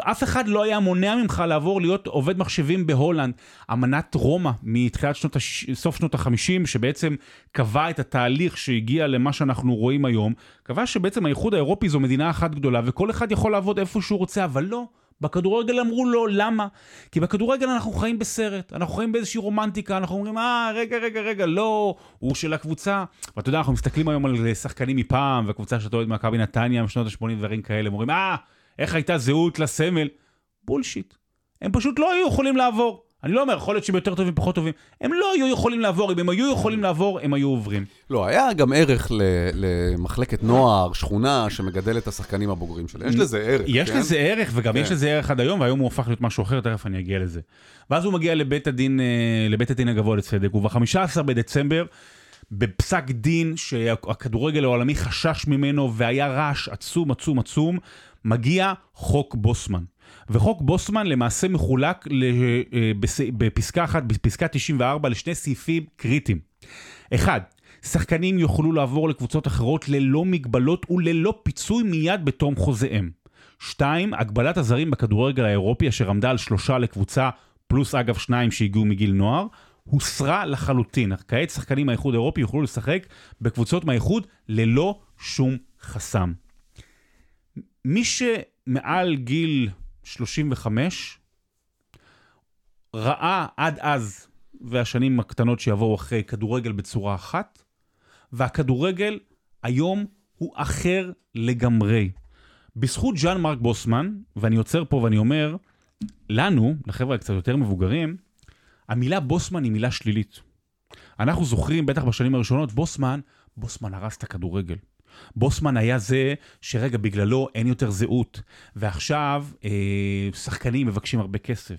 אף אחד לא היה מונע ממך לעבור להיות עובד מחשבים בהולנד. אמנת רומא מתחילת שנות, הש... סוף שנות ה-50, שבעצם קבע את התהליך שהגיע למה שאנחנו רואים היום, קבע שבעצם האיחוד האירופי זו מדינה אחת גדולה, וכל אחד יכול לעבוד איפה שהוא רוצה, אבל לא. בכדורגל אמרו לו, למה? כי בכדורגל אנחנו חיים בסרט, אנחנו חיים באיזושהי רומנטיקה, אנחנו אומרים, אה, רגע, רגע, רגע, לא, הוא של הקבוצה. ואתה יודע, אנחנו מסתכלים היום על שחקנים מפעם, והקבוצה שאתה אוהד מכבי נתניה משנות ה-80 ודברים כאלה, אומרים, אה, איך הייתה זהות לסמל? בולשיט. הם פשוט לא היו יכולים לעבור. אני לא אומר, יכול להיות שהם יותר טובים, פחות טובים. הם לא היו יכולים לעבור, אם הם היו יכולים לעבור, הם היו עוברים. לא, היה גם ערך ל- למחלקת נוער, שכונה, שמגדל את השחקנים הבוגרים שלה. יש לזה ערך, יש כן? לזה ערך, וגם כן. יש לזה ערך עד היום, והיום הוא הפך להיות משהו אחר, תכף אני אגיע לזה. ואז הוא מגיע לבית הדין, אה, לבית הדין הגבוה לצדק, וב-15 בדצמבר, בפסק דין שהכדורגל העולמי חשש ממנו, והיה רעש עצום, עצום, עצום, מגיע חוק בוסמן. וחוק בוסמן למעשה מחולק אה, בפסקה אחת, בפסקה 94, לשני סעיפים קריטיים. אחד, שחקנים יוכלו לעבור לקבוצות אחרות ללא מגבלות וללא פיצוי מיד בתום חוזיהם. שתיים, הגבלת הזרים בכדורגל האירופי, אשר עמדה על שלושה לקבוצה, פלוס אגב שניים שהגיעו מגיל נוער, הוסרה לחלוטין. כעת שחקנים מהאיחוד האירופי יוכלו לשחק בקבוצות מהאיחוד ללא שום חסם. מי שמעל גיל 35 ראה עד אז, והשנים הקטנות שיבואו אחרי, כדורגל בצורה אחת, והכדורגל היום הוא אחר לגמרי. בזכות ז'אן מרק בוסמן, ואני עוצר פה ואני אומר, לנו, לחבר'ה הקצת יותר מבוגרים, המילה בוסמן היא מילה שלילית. אנחנו זוכרים, בטח בשנים הראשונות, בוסמן, בוסמן הרס את הכדורגל. בוסמן היה זה שרגע, בגללו אין יותר זהות. ועכשיו אה, שחקנים מבקשים הרבה כסף,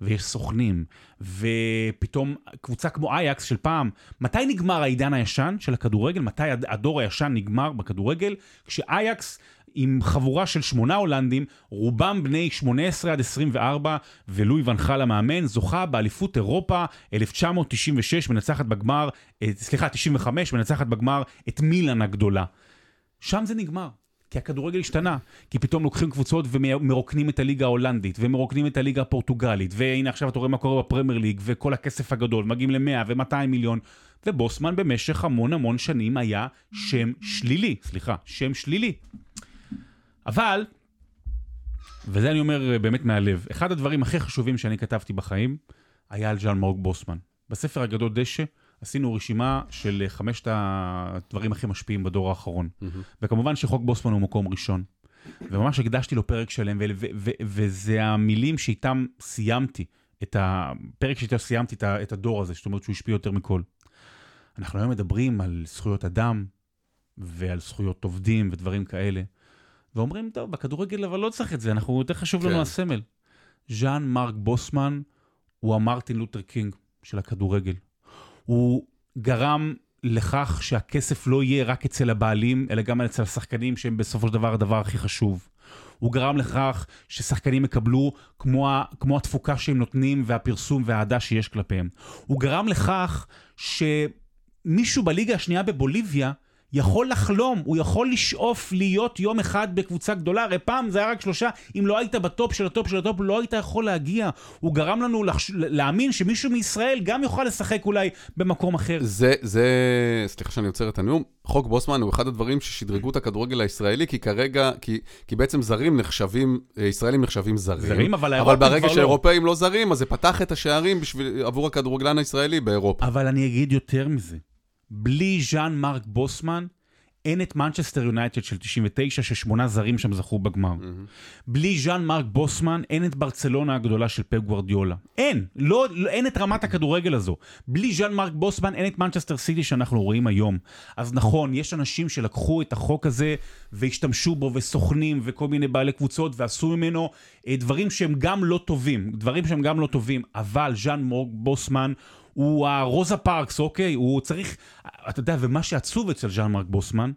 ויש סוכנים, ופתאום קבוצה כמו אייקס של פעם, מתי נגמר העידן הישן של הכדורגל? מתי הד- הדור הישן נגמר בכדורגל? כשאייקס... עם חבורה של שמונה הולנדים, רובם בני 18 עד 24, ולואי ונחל המאמן, זוכה באליפות אירופה 1996, מנצחת בגמר, אה, סליחה, 95, מנצחת בגמר את מילאן הגדולה. שם זה נגמר. כי הכדורגל השתנה, כי פתאום לוקחים קבוצות ומרוקנים את הליגה ההולנדית, ומרוקנים את הליגה הפורטוגלית, והנה עכשיו אתה רואה מה קורה בפרמייר ליג, וכל הכסף הגדול, מגיעים ל-100 ו-200 מיליון, ובוסמן במשך המון המון שנים היה שם שלילי, סליחה, שם שלילי. אבל, וזה אני אומר אה, באמת מהלב, אחד הדברים הכי חשובים שאני כתבתי בחיים, היה על ז'אן מורג בוסמן. בספר הגדול דשא, עשינו רשימה של אה, חמשת הדברים הכי משפיעים בדור האחרון. וכמובן שחוק בוסמן הוא מקום ראשון. וממש הקדשתי לו פרק שלם, וזה המילים שאיתם סיימתי, את הפרק שאיתם סיימתי את, את הדור הזה, זאת אומרת שהוא השפיע יותר מכל. אנחנו היום מדברים על זכויות אדם, ועל זכויות עובדים ודברים כאלה, ואומרים, טוב, בכדורגל אבל לא צריך את זה, אנחנו, יותר חשוב לנו כן. הסמל. ז'אן מרק בוסמן הוא המרטין לותר קינג של הכדורגל. הוא גרם לכך שהכסף לא יהיה רק אצל הבעלים, אלא גם אצל השחקנים שהם בסופו של דבר הדבר הכי חשוב. הוא גרם לכך ששחקנים יקבלו כמו, כמו התפוקה שהם נותנים והפרסום והאהדה שיש כלפיהם. הוא גרם לכך שמישהו בליגה השנייה בבוליביה יכול לחלום, הוא יכול לשאוף להיות יום אחד בקבוצה גדולה, הרי פעם זה היה רק שלושה, אם לא היית בטופ של הטופ של הטופ, לא היית יכול להגיע. הוא גרם לנו לחש... להאמין שמישהו מישראל גם יוכל לשחק אולי במקום אחר. זה, זה, סליחה שאני עוצר את הנאום, חוק בוסמן הוא אחד הדברים ששדרגו את הכדורגל הישראלי, כי כרגע, כי, כי בעצם זרים נחשבים, ישראלים נחשבים זרים. זרים, אבל אבל ברגע שאירופאים לא. לא זרים, אז זה פתח את השערים בשביל, עבור הכדורגלן הישראלי באירופה. אבל אני אגיד יותר מזה. בלי ז'אן מרק בוסמן, אין את מנצ'סטר יונייטד של 99, ששמונה זרים שם זכו בגמר. Mm-hmm. בלי ז'אן מרק בוסמן, אין את ברצלונה הגדולה של פפ גוורדיולה. אין, לא, לא, אין את רמת הכדורגל הזו. בלי ז'אן מרק בוסמן, אין את מנצ'סטר סיטי שאנחנו רואים היום. אז נכון, יש אנשים שלקחו את החוק הזה והשתמשו בו, וסוכנים, וכל מיני בעלי קבוצות, ועשו ממנו אה, דברים שהם גם לא טובים. דברים שהם גם לא טובים, אבל ז'אן מרק בוסמן, הוא הרוזה פארקס, אוקיי? הוא צריך... אתה יודע, ומה שעצוב אצל ז'אן מרק בוסמן,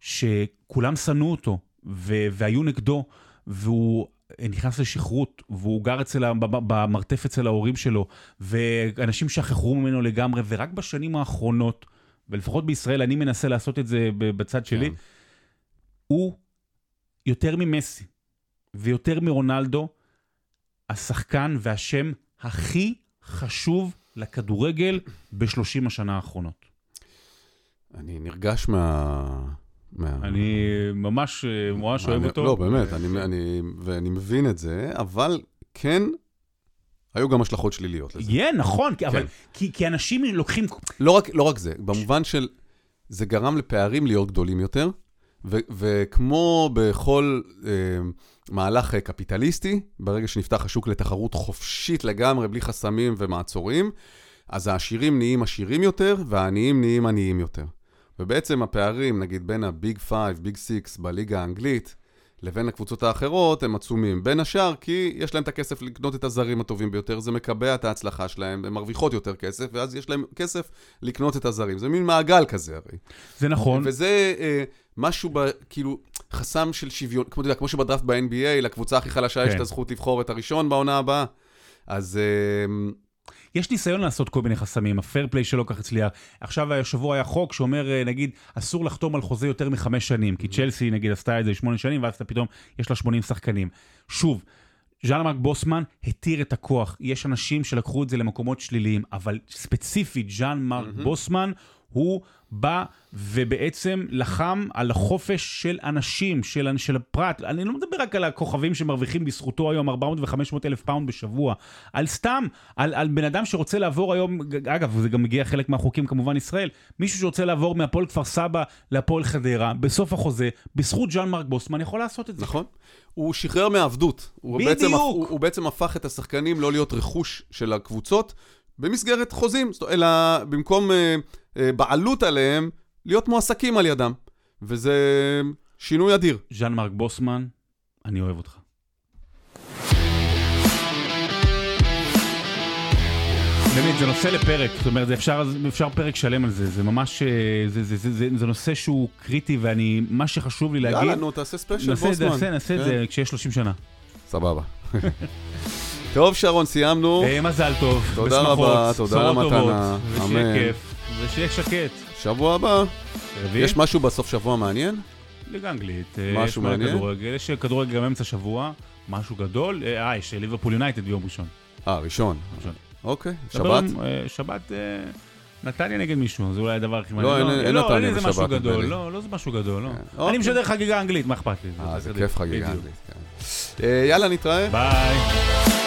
שכולם שנאו אותו, ו- והיו נגדו, והוא נכנס לשכרות, והוא גר אצל, במרתף אצל ההורים שלו, ואנשים שכחו ממנו לגמרי, ורק בשנים האחרונות, ולפחות בישראל אני מנסה לעשות את זה בצד שלי, כן. הוא יותר ממסי ויותר מרונלדו, השחקן והשם הכי חשוב לכדורגל בשלושים השנה האחרונות. אני נרגש מה... מה... אני ממש, ממש אוהב אותו. לא, באמת, אני, אני, ואני מבין את זה, אבל כן, היו גם השלכות שליליות לזה. כן, yeah, נכון, כן. אבל כי, כי אנשים לוקחים... לא רק, לא רק זה, במובן של, זה גרם לפערים להיות גדולים יותר, וכמו בכל אה, מהלך קפיטליסטי, ברגע שנפתח השוק לתחרות חופשית לגמרי, בלי חסמים ומעצורים, אז העשירים נהיים עשירים יותר, והעניים נהיים עניים יותר. ובעצם הפערים, נגיד, בין הביג 5, ביג 6 בליגה האנגלית, לבין הקבוצות האחרות הם עצומים. בין השאר כי יש להם את הכסף לקנות את הזרים הטובים ביותר, זה מקבע את ההצלחה שלהם, הן מרוויחות יותר כסף, ואז יש להם כסף לקנות את הזרים. זה מין מעגל כזה הרי. זה נכון. וזה אה, משהו, ב, כאילו, חסם של שוויון, כמו, יודע, כמו שבדראפט ב-NBA, לקבוצה הכי חלשה כן. יש את הזכות לבחור את הראשון בעונה הבאה. אז... אה, יש ניסיון לעשות כל מיני חסמים, הפייר פליי שלא כך הצליח. עכשיו השבוע היה חוק שאומר, אה, נגיד, אסור לחתום על חוזה יותר מחמש שנים, כי צ'לסי נגיד עשתה את זה שמונה שנים, ואז אתה פתאום, יש לה 80 שחקנים. שוב, ז'אן מרק בוסמן התיר את הכוח. יש אנשים שלקחו את זה למקומות שליליים, אבל ספציפית, ז'אן מרק mm-hmm. בוסמן הוא בא ובעצם לחם על החופש של אנשים, של, של הפרט. אני לא מדבר רק על הכוכבים שמרוויחים בזכותו היום 400 ו-500 אלף פאונד בשבוע, על סתם, על, על בן אדם שרוצה לעבור היום, אגב, זה גם מגיע חלק מהחוקים כמובן ישראל, מישהו שרוצה לעבור מהפועל כפר סבא להפועל חדרה, בסוף החוזה, בזכות ז'אן מרק בוסמן יכול לעשות את זה. נכון. הוא שחרר מעבדות. הוא בדיוק. בעצם, הוא, הוא בעצם הפך את השחקנים לא להיות רכוש של הקבוצות במסגרת חוזים, אלא במקום... אה, בעלות עליהם, להיות מועסקים על ידם. וזה שינוי אדיר. ז'אן מרק בוסמן, אני אוהב אותך. באמת, זה נושא לפרק, זאת אומרת, אפשר, אפשר פרק שלם על זה, זה ממש, אה, זה, זה, זה, זה, זה נושא שהוא קריטי, ואני, מה שחשוב לי להגיד... יאללה, נו, תעשה ספיישל בוסמן. נעשה, נעשה את זה כן. כשיש 30 שנה. סבבה. *laughs* טוב, שרון, סיימנו. אה, מזל טוב. תודה רבה, תודה על המתנה. אמן. ושיהיה שקט. שבוע הבא. רביעי? יש משהו בסוף שבוע מעניין? ליגה אנגלית. אה, משהו מעניין? כדורגל, יש כדורגל גם אמצע שבוע, משהו גדול. אה, יש ליברפול יונייטד ביום ראשון. אה, ראשון. ראשון. אוקיי, שבת? שבת... נתניה נגד מישהו, זה אולי הדבר הכי מעניין. לא, אין לא, נתניה בשבת. משהו גדול, לא, לא זה משהו גדול, לא. אני אוקיי. משדר חגיגה אנגלית, מה אכפת לי? אה, זה כיף חגיגה אנגלית. כן. יאללה, נתראה. ביי.